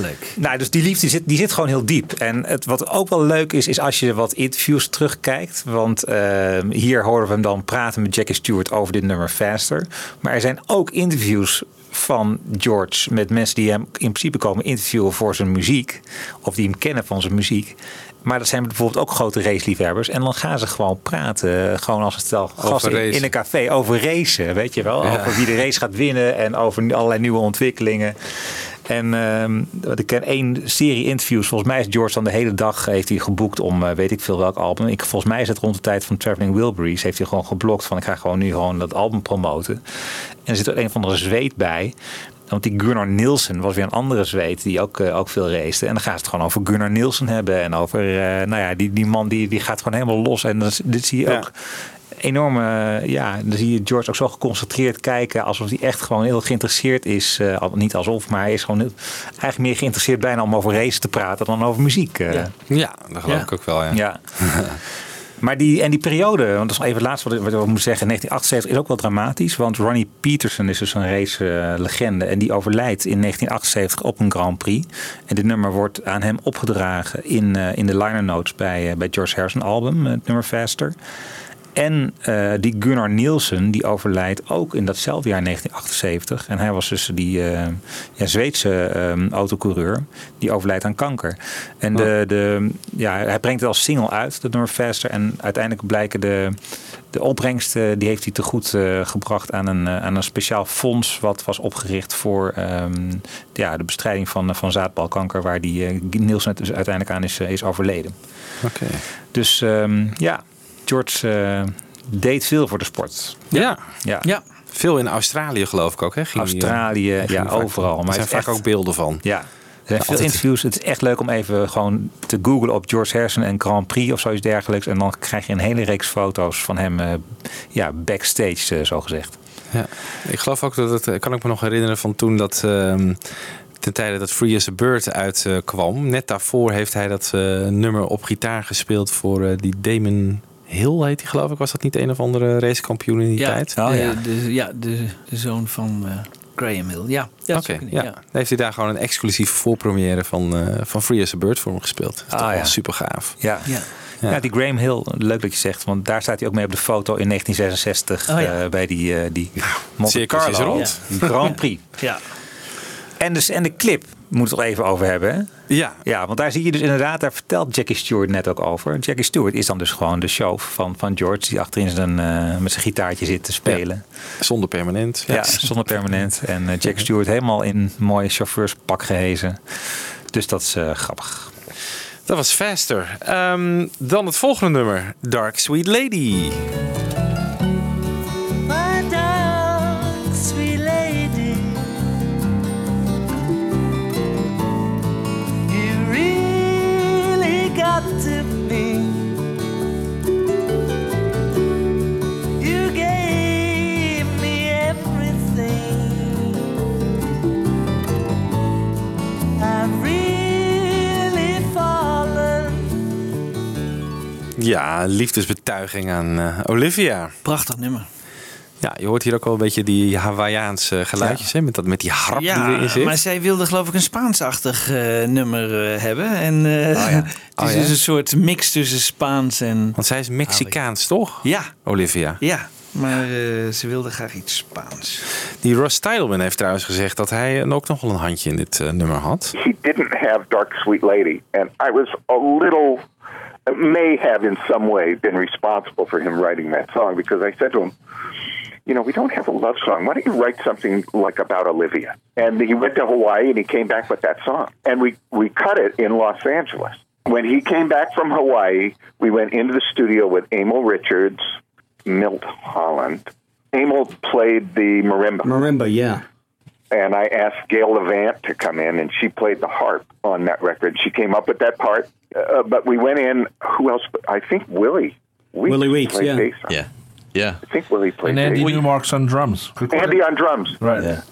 Leuk. Nou, dus die liefde zit, die zit gewoon heel diep. En het, wat ook wel leuk is, is als je wat interviews terugkijkt. Want eh, hier horen we hem dan praten met Jackie Stewart over dit nummer Faster. Maar er zijn ook interviews van George met mensen die hem in principe komen interviewen voor zijn muziek. Of die hem kennen van zijn muziek. Maar dat zijn bijvoorbeeld ook grote raceliefhebbers. En dan gaan ze gewoon praten. Gewoon als een stel gasten in, een café over racen. Weet je wel? Ja. Over wie de race gaat winnen. En over allerlei nieuwe ontwikkelingen. En ehm, ik ken één serie interviews. Volgens mij is George dan de hele dag heeft hij geboekt om eh, weet ik veel welk album. Ik, volgens mij is het rond de tijd van Traveling Wilburys. Heeft hij gewoon geblokt van ik ga gewoon nu gewoon dat album promoten. En er zit er een van de zweet bij. Want die Gunnar Nielsen was weer een andere zweet die ook, eh, ook veel racete. En dan gaan ze het gewoon over Gunnar Nielsen hebben. En over, eh, nou ja, die, die man die, die gaat gewoon helemaal los. En dat, dit zie je Ja. ook enorme, ja, dan zie je George ook zo geconcentreerd kijken, alsof hij echt gewoon heel geïnteresseerd is. eh, al- niet alsof, maar hij is gewoon heel- eigenlijk meer geïnteresseerd bijna om over race te praten dan over muziek. eh. Ja. Ja, dat geloof Ja. ik ook wel, ja. Ja. Maar die, en die periode, want dat is nog even het laatste wat ik, wat ik moet zeggen. 1978 is ook wel dramatisch. Want Ronnie Peterson is dus een race-legende. en die overlijdt in 1978 op een Grand Prix. En dit nummer wordt aan hem opgedragen in, eh, in de liner notes bij, eh, bij George Harrison album. Het nummer Faster. En eh, die Gunnar Nielsen, die overlijdt ook in datzelfde jaar 1978. En hij was dus die eh, ja, Zweedse eh, autocoureur. Die overlijdt aan kanker. En de, de, ja, hij brengt het als single uit, dat nummer Faster. En uiteindelijk blijken de, de opbrengsten, die heeft hij te goed eh, gebracht aan een, aan een speciaal fonds. Wat was opgericht voor ehm, ja, de bestrijding van, van zaadbalkanker. Waar die Nielsen dus uiteindelijk aan is, is overleden. Oké. Dus ehm, ja, George eh, deed veel voor de sport. Ja. Ja. Ja. Veel in Australië geloof ik ook, hè? Ging eh, Australië, ja, overal. Maar Er zijn vaak echt- ook beelden van. Ja. Er zijn veel Altijd. interviews. Het is echt leuk om even gewoon te googlen op George Harrison en Grand Prix of zoiets dergelijks. En dan krijg je een hele reeks foto's van hem eh, ja, backstage, zo gezegd. Ja, ik geloof ook dat het, kan ik me nog herinneren van toen dat ehm, ten tijde dat Free as a Bird uitkwam. net daarvoor heeft hij dat eh, nummer op gitaar gespeeld voor eh, die Damon Hill heet hij geloof ik. Was dat niet een of andere racekampioen in die Ja, tijd? de, De, ja, de, de zoon van eh, Graham Hill. Ja, ja, kunnen, ja. ja. Dan heeft hij daar gewoon een exclusieve voorpremière van, eh, van Free as a Bird voor hem gespeeld. Dat is toch Ah, wel ja. super gaaf. Ja. Ja. Ja. die Graham Hill, leuk dat je zegt, want daar staat hij ook mee op de foto in 1966 Oh, ja. eh, bij die, die Monte Carlo, rond. die Grand Prix. Ja. En, dus, en de clip moet het er even over hebben. Hè? Ja. ja, want daar zie je dus inderdaad, daar vertelt Jackie Stewart net ook over. Jackie Stewart is dan dus gewoon de show van, van George, die achterin zijn, eh, met zijn gitaartje zit te spelen. Zonder permanent. Ja, zonder permanent. En eh, Jack Stewart helemaal in een mooi chauffeurspak gehezen. Dus dat is eh, grappig. Dat was Faster. Ehm, dan het volgende nummer. Dark Sweet Lady. Ja, liefdesbetuiging aan eh, Olivia. Prachtig nummer. Ja, je hoort hier ook wel een beetje die Hawaïaanse geluidjes, hè? Met, dat, met die harp die Ja, erin zit. maar zij wilde geloof ik een Spaansachtig eh, nummer eh, hebben. En eh, het is Oh, ja? dus een soort mix tussen Spaans en... Want zij is Mexicaans, toch? Ja, Olivia. ja. Maar eh, ze wilde graag iets Spaans. Die Russ Titelman heeft trouwens gezegd dat hij ook nog wel een handje in dit eh, nummer had. he didn't have Dark Sweet Lady, and I was a little, may have in some way been responsible for him writing that song because I said to him, you know, we don't have a love song. Why don't you write something like about Olivia? And he went to Hawaii and he came back with that song, and we we cut it in Los Angeles. When he came back from Hawaii, we went into the studio with Emil Richards, Milt Holland. Emil played the marimba. Marimba, yeah. and I asked Gail Levant to come in, and she played the harp on that record. She came up with that part, uh, but we went in. Who else? I think Willie. Weeks Willie Weeks, yeah. bass on. Yeah. Yeah. I think Willie played And Andy bass. Newmark's on drums. Andy on drums. Right.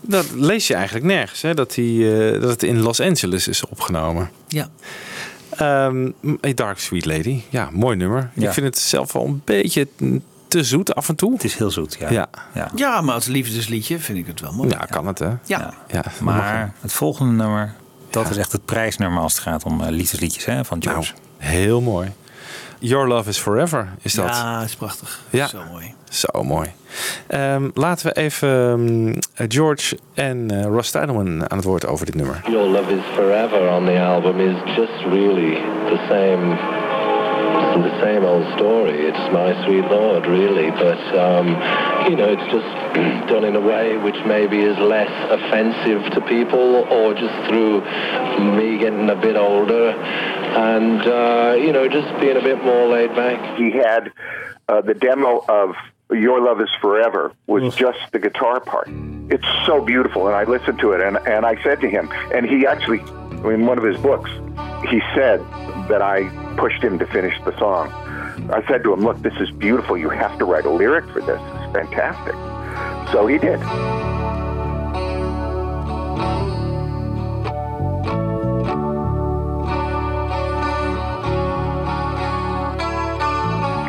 Dat lees je eigenlijk nergens, hè? Dat, die, eh, dat het in Los Angeles is opgenomen. Ja. Ehm, Dark Sweet Lady. Ja, mooi nummer. Ja. Ik vind het zelf wel een beetje te zoet af en toe. Het is heel zoet, ja. Ja, ja. Ja, maar als liefdesliedje vind ik het wel mooi. ja kan het, hè? Ja. Ja, Maar het volgende nummer, dat is echt het prijsnummer als het gaat om eh, liefdesliedjes hè, van George. Nou, heel mooi. Your Love is Forever is dat. Ja, is prachtig. Ja. Zo mooi. Zo mooi. Ehm, laten we even ehm, George en eh, Ross Titelman aan het woord over dit nummer. Your Love is Forever on the album is just really the same the same old story. It's my sweet Lord, really, but um, you know, it's just done in a way which maybe is less offensive to people, or just through me getting a bit older, and uh, you know, just being a bit more laid back. He had uh, the demo of Your Love Is Forever was just the guitar part. It's so beautiful, and I listened to it, and and I said to him, and he actually, in one of his books, he said that I pushed him to finish the song I said to him, "Look, this is beautiful. You have to write a lyric for this. It's fantastic." So he did.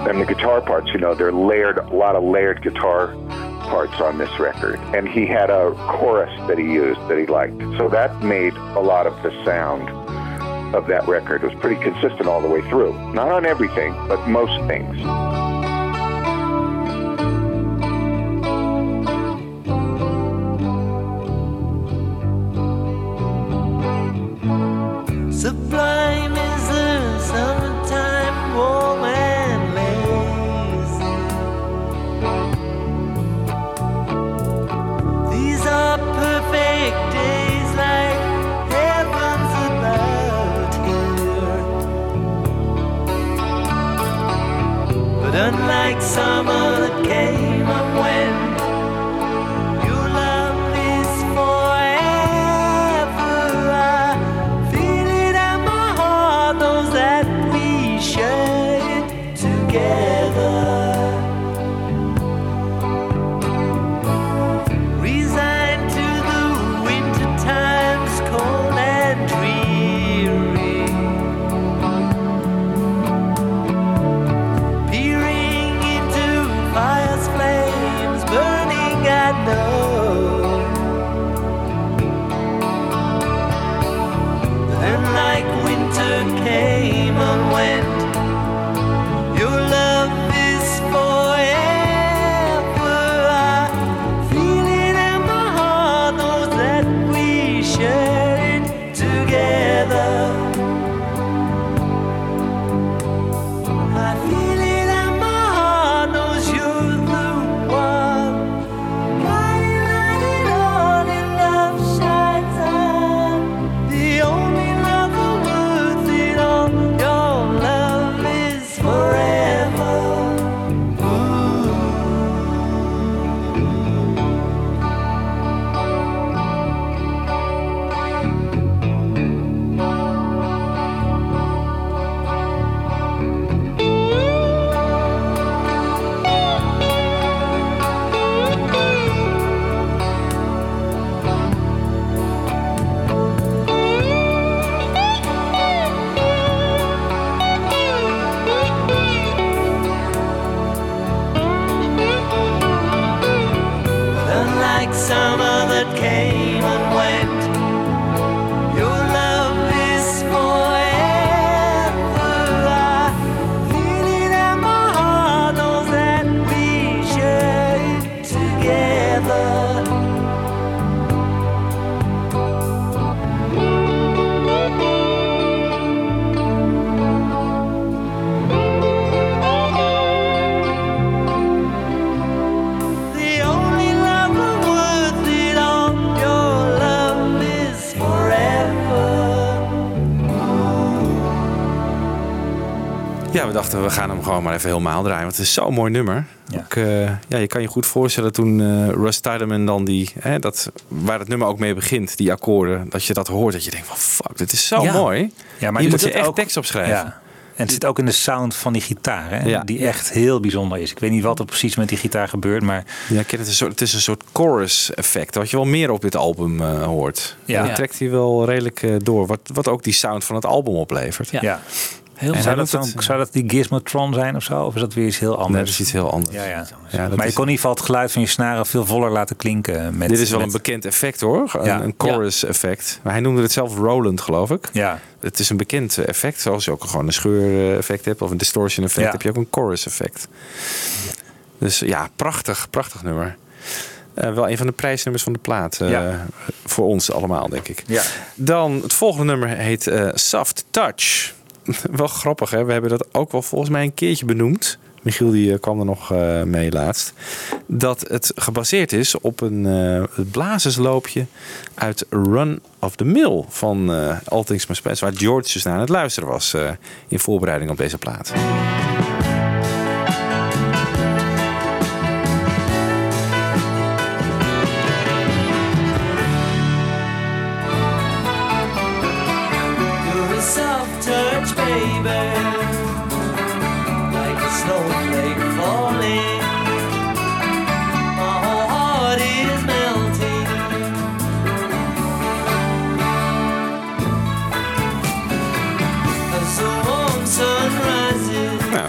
And the guitar parts, you know, they're layered, a lot of layered guitar parts on this record. And he had a chorus that he used that he liked. So that made a lot of the sound of that record. Was pretty consistent all the way through. Not on everything, but most things. Sublime like summer. Dachten we gaan hem gewoon maar even helemaal draaien. Want het is zo'n mooi nummer. Ook, eh, ja, je kan je goed voorstellen toen eh Russ Tideman dan die... Hè, dat, waar het nummer ook mee begint, die akkoorden. Dat je dat hoort, dat je denkt van fuck, dit is zo Ja. mooi. Ja, maar Hier je moet je echt ook- tekst opschrijven. Ja. En het zit ook in de sound van die gitaar, hè? Ja. die echt heel bijzonder is. Ik weet niet wat er precies met die gitaar gebeurt, maar Ja, ik ken het, een soort, het is een soort chorus effect. Wat je wel meer op dit album eh, hoort. Ja. Dat trekt hij wel redelijk eh, door. Wat, wat ook die sound van het album oplevert. ja. Heel En zou, dat doet dan, het- zou dat die Gizmotron zijn of zo? Of is dat weer iets heel anders? Nee, dat is iets heel anders. Ja, ja. Ja, dat maar je kon in ieder geval het geluid van je snaren veel voller laten klinken. Met, Dit is wel met- een bekend effect hoor. Een, Ja. een chorus effect. Maar hij noemde het zelf Roland geloof ik. Ja. Het is een bekend effect. Zoals je ook gewoon een scheur effect hebt. Of een distortion effect. Ja. Heb je ook een chorus effect. Dus ja, prachtig. Prachtig nummer. Eh, wel een van de prijsnummers van de plaat. eh, Ja. Voor ons allemaal denk ik. Ja. Dan het volgende nummer heet eh, Soft Touch. wel grappig hè. We hebben dat ook wel volgens mij een keertje benoemd. Michiel die eh, kwam er nog eh, mee laatst. Dat het gebaseerd is op een eh, het blazersloopje uit Run of the Mill van eh All Things Must Pass. Waar George dus naar aan het luisteren was eh, in voorbereiding op deze plaat.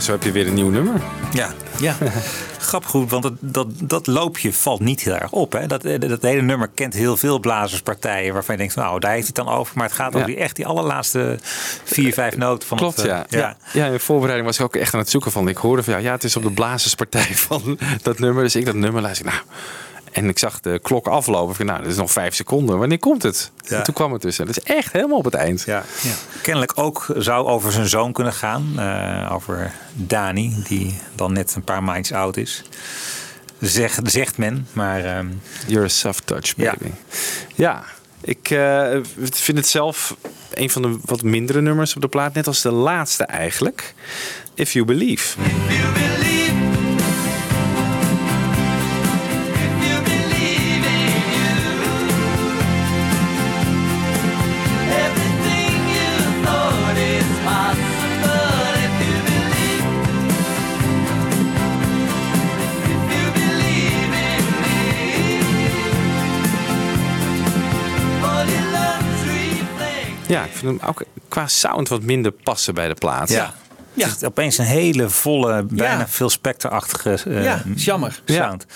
Zo heb je weer een nieuw nummer. Ja. Ja. Grappig goed, want dat, dat, dat loopje valt niet heel erg op. Hè? Dat, eh, dat hele nummer kent heel veel blazerspartijen waarvan je denkt, nou, daar heeft hij het dan over. Maar het gaat Ja. over die, echt die allerlaatste vier, vijf noten van Klopt, het... eh, ja. ja. Ja, in voorbereiding was ik ook echt aan het zoeken van. Ik hoorde van ja, ja het is op de blazerspartij van dat nummer. Dus ik dat nummer luister. Nou, en ik zag de klok aflopen. Ik dacht, nou, dat is nog vijf seconden. Wanneer komt het? Ja. En toen kwam het tussen. Dat is echt helemaal op het eind. Ja. Kennelijk ook zou over zijn zoon kunnen gaan. eh, over Dani, die dan net een paar maandjes oud is. Zeg, zegt men, maar... ehm, You're a soft touch, baby. Ja, ik eh, vind het zelf een van de wat mindere nummers op de plaat. Net als de laatste eigenlijk. If You Believe. Ja, ik vind hem ook qua sound wat minder passen bij de plaat. Ja. Ja. Het is opeens een hele volle, bijna Ja. veel specterachtige eh, Ja, is jammer. sound.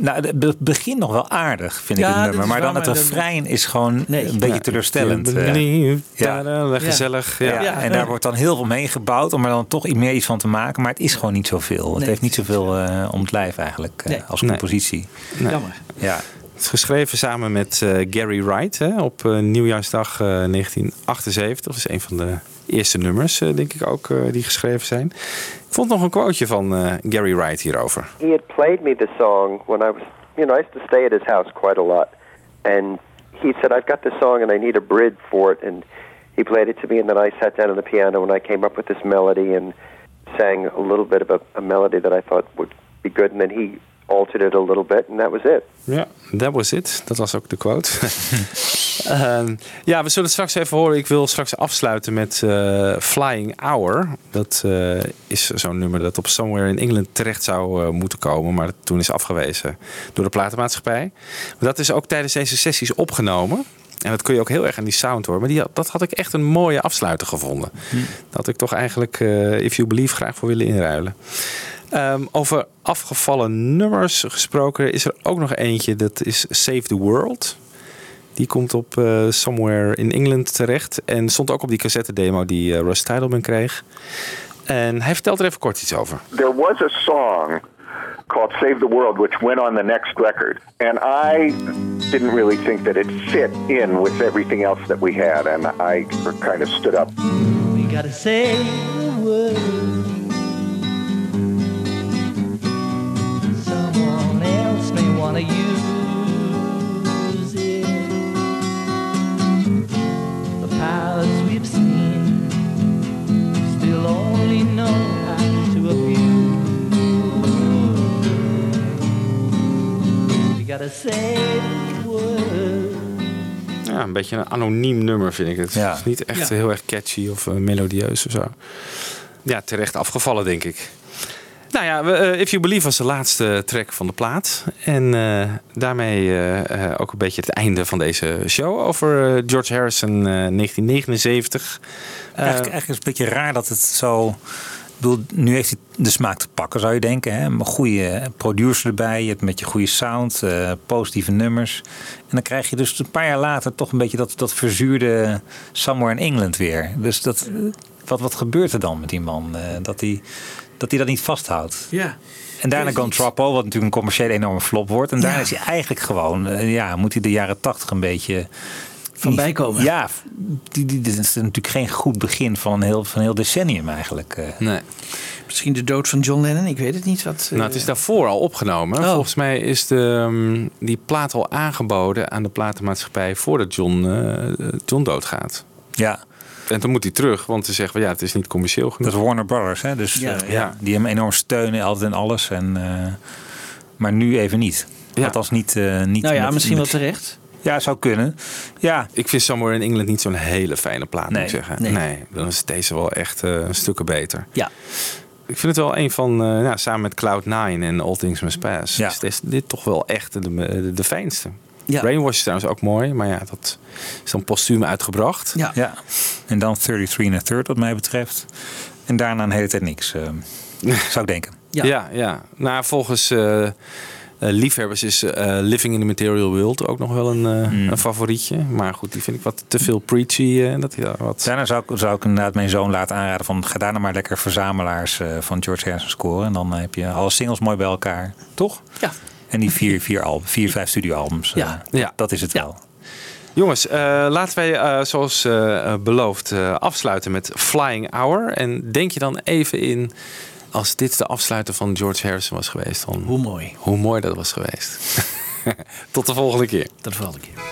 Nou, het be- begin nog wel aardig, vind Ja, ik het nummer. Maar dan het refrein is gewoon een beetje Ja. teleurstellend. Eh. believe, ja. tada, gezellig. Ja. Ja, en daar wordt dan heel veel mee gebouwd om er dan toch meer iets van te maken. Maar het is gewoon niet zoveel. Het Nee. heeft niet zoveel eh, om het lijf eigenlijk eh, Nee. als Nee. compositie. Nee. Jammer. Ja. Geschreven samen met eh, Gary Wright hè, op eh, nieuwjaarsdag eh, 1978. Dat is een van de eerste nummers, eh, denk ik ook, eh, die geschreven zijn. Ik vond nog een quoteje van eh, Gary Wright hierover. he had played me the song when I was, you know, I used to stay at his house quite a lot. And he said, I've got this song and I need a bridge for it. And he played it to me, and then I sat down on the piano and I came up with this melody and sang a little bit of a, a melody that I thought would be good. And then he altered it a little bit, and that was it. Ja, that was it. Dat was ook de quote. Ehm, ja, we zullen het straks even horen. Ik wil straks afsluiten met eh, Flying Hour. Dat eh, is zo'n nummer dat op Somewhere in England terecht zou eh, moeten komen. Maar toen is afgewezen door de platenmaatschappij. Maar dat is ook tijdens deze sessies opgenomen. En dat kun je ook heel erg aan die sound horen. Maar die, dat had ik echt een mooie afsluiter gevonden. Dat had ik toch eigenlijk eh, If You Believe graag voor willen inruilen. Ehm, over afgevallen nummers gesproken is er ook nog eentje. Dat is Save the World. Die komt op eh, Somewhere in England terecht. En stond ook op die cassette demo die eh, Russ Titelman kreeg. En hij vertelt er even kort iets over. there was a song called Save the World, which went on the next record. And I didn't really think that it fit in with everything else that we had. And I kind of stood up. We gotta the word. Wanna use it. The powers we've seen still only know how to abuse. We gotta say the word. Ja, een beetje een anoniem nummer vind ik het. Ja. Is niet echt Ja. heel erg catchy of eh, melodieus of zo. Ja, terecht afgevallen denk ik. Nou ja, we, eh, If You Believe was de laatste track van de plaat. En eh, daarmee eh, eh, ook een beetje het einde van deze show over eh, George Harrison eh, 1979. Eh, Eigenlijk, eigenlijk is het een beetje raar dat het zo... Ik bedoel, nu heeft hij de smaak te pakken, zou je denken. Hè? Een goede producer erbij, je hebt met je goede sound, eh, positieve nummers. En dan krijg je dus een paar jaar later toch een beetje dat, dat verzuurde Somewhere in England weer. Dus dat, wat, wat gebeurt er dan met die man? Eh, dat hij dat, hij dat niet vasthoudt. Ja. En daarna Gone Troppo, wat natuurlijk een commerciële enorme flop wordt. En daarna is hij eigenlijk gewoon, eh, ja, moet hij de jaren tachtig een beetje... Van bijkomen. Ja, die, die, dit is natuurlijk geen goed begin van een heel, van een heel decennium eigenlijk. eh. Nee. Misschien de dood van John Lennon, ik weet het niet. Wat, Nou, het is daarvoor al opgenomen. Oh. Volgens mij is de, mm, die plaat al aangeboden aan de platenmaatschappij voordat John, eh, John doodgaat. Ja. En dan moet hij terug, want ze zeggen van ja, het is niet commercieel genoeg. Dat is Warner Brothers, hè? Dus Ja. eh, Ja. ja. die hem enorm steunen, altijd en alles. En, eh, maar nu even niet. Ja. Althans niet, eh, niet Nou ja, met- misschien wel terecht. Ja, zou kunnen. Ja. Ik vind Somewhere in England niet zo'n hele fijne plaat, moet ik zeggen. nee. Nee. dan is deze wel echt eh, stukken beter. Ja. Ik vind het wel een van, eh, nou, samen met Cloud9 en All Things Must Pass, Ja. is dit, dit toch wel echt de, de, de fijnste. Ja. Brainwash is trouwens ook mooi, maar ja, dat is dan postuum uitgebracht. Ja. ja. En dan 33 and a third wat mij betreft. En daarna een hele tijd niks, eh, zou ik denken. Ja, ja. Nou, volgens eh, eh, liefhebbers is eh, Living in the Material World ook nog wel een, eh, Mm. een favorietje. Maar goed, die vind ik wat te veel preachy. eh, dat, ja, wat... Daarna zou ik, zou ik inderdaad mijn zoon laten aanraden van ga daarna maar lekker verzamelaars eh, van George Harrison scoren. En dan heb je alle singles mooi bij elkaar, toch? Ja. En die vier, vier, al, vier vijf studioalbums. eh, Ja. Ja. Dat is het wel. Jongens, eh, laten wij eh, zoals beloofd eh, afsluiten met Flying Hour. En denk je dan even in, als dit de afsluiter van George Harrison was geweest, dan Hoe mooi. hoe mooi dat was geweest. Tot de volgende keer. Tot de volgende keer.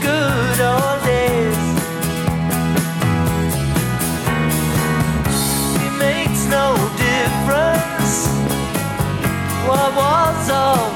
Good old days. It makes no difference what was or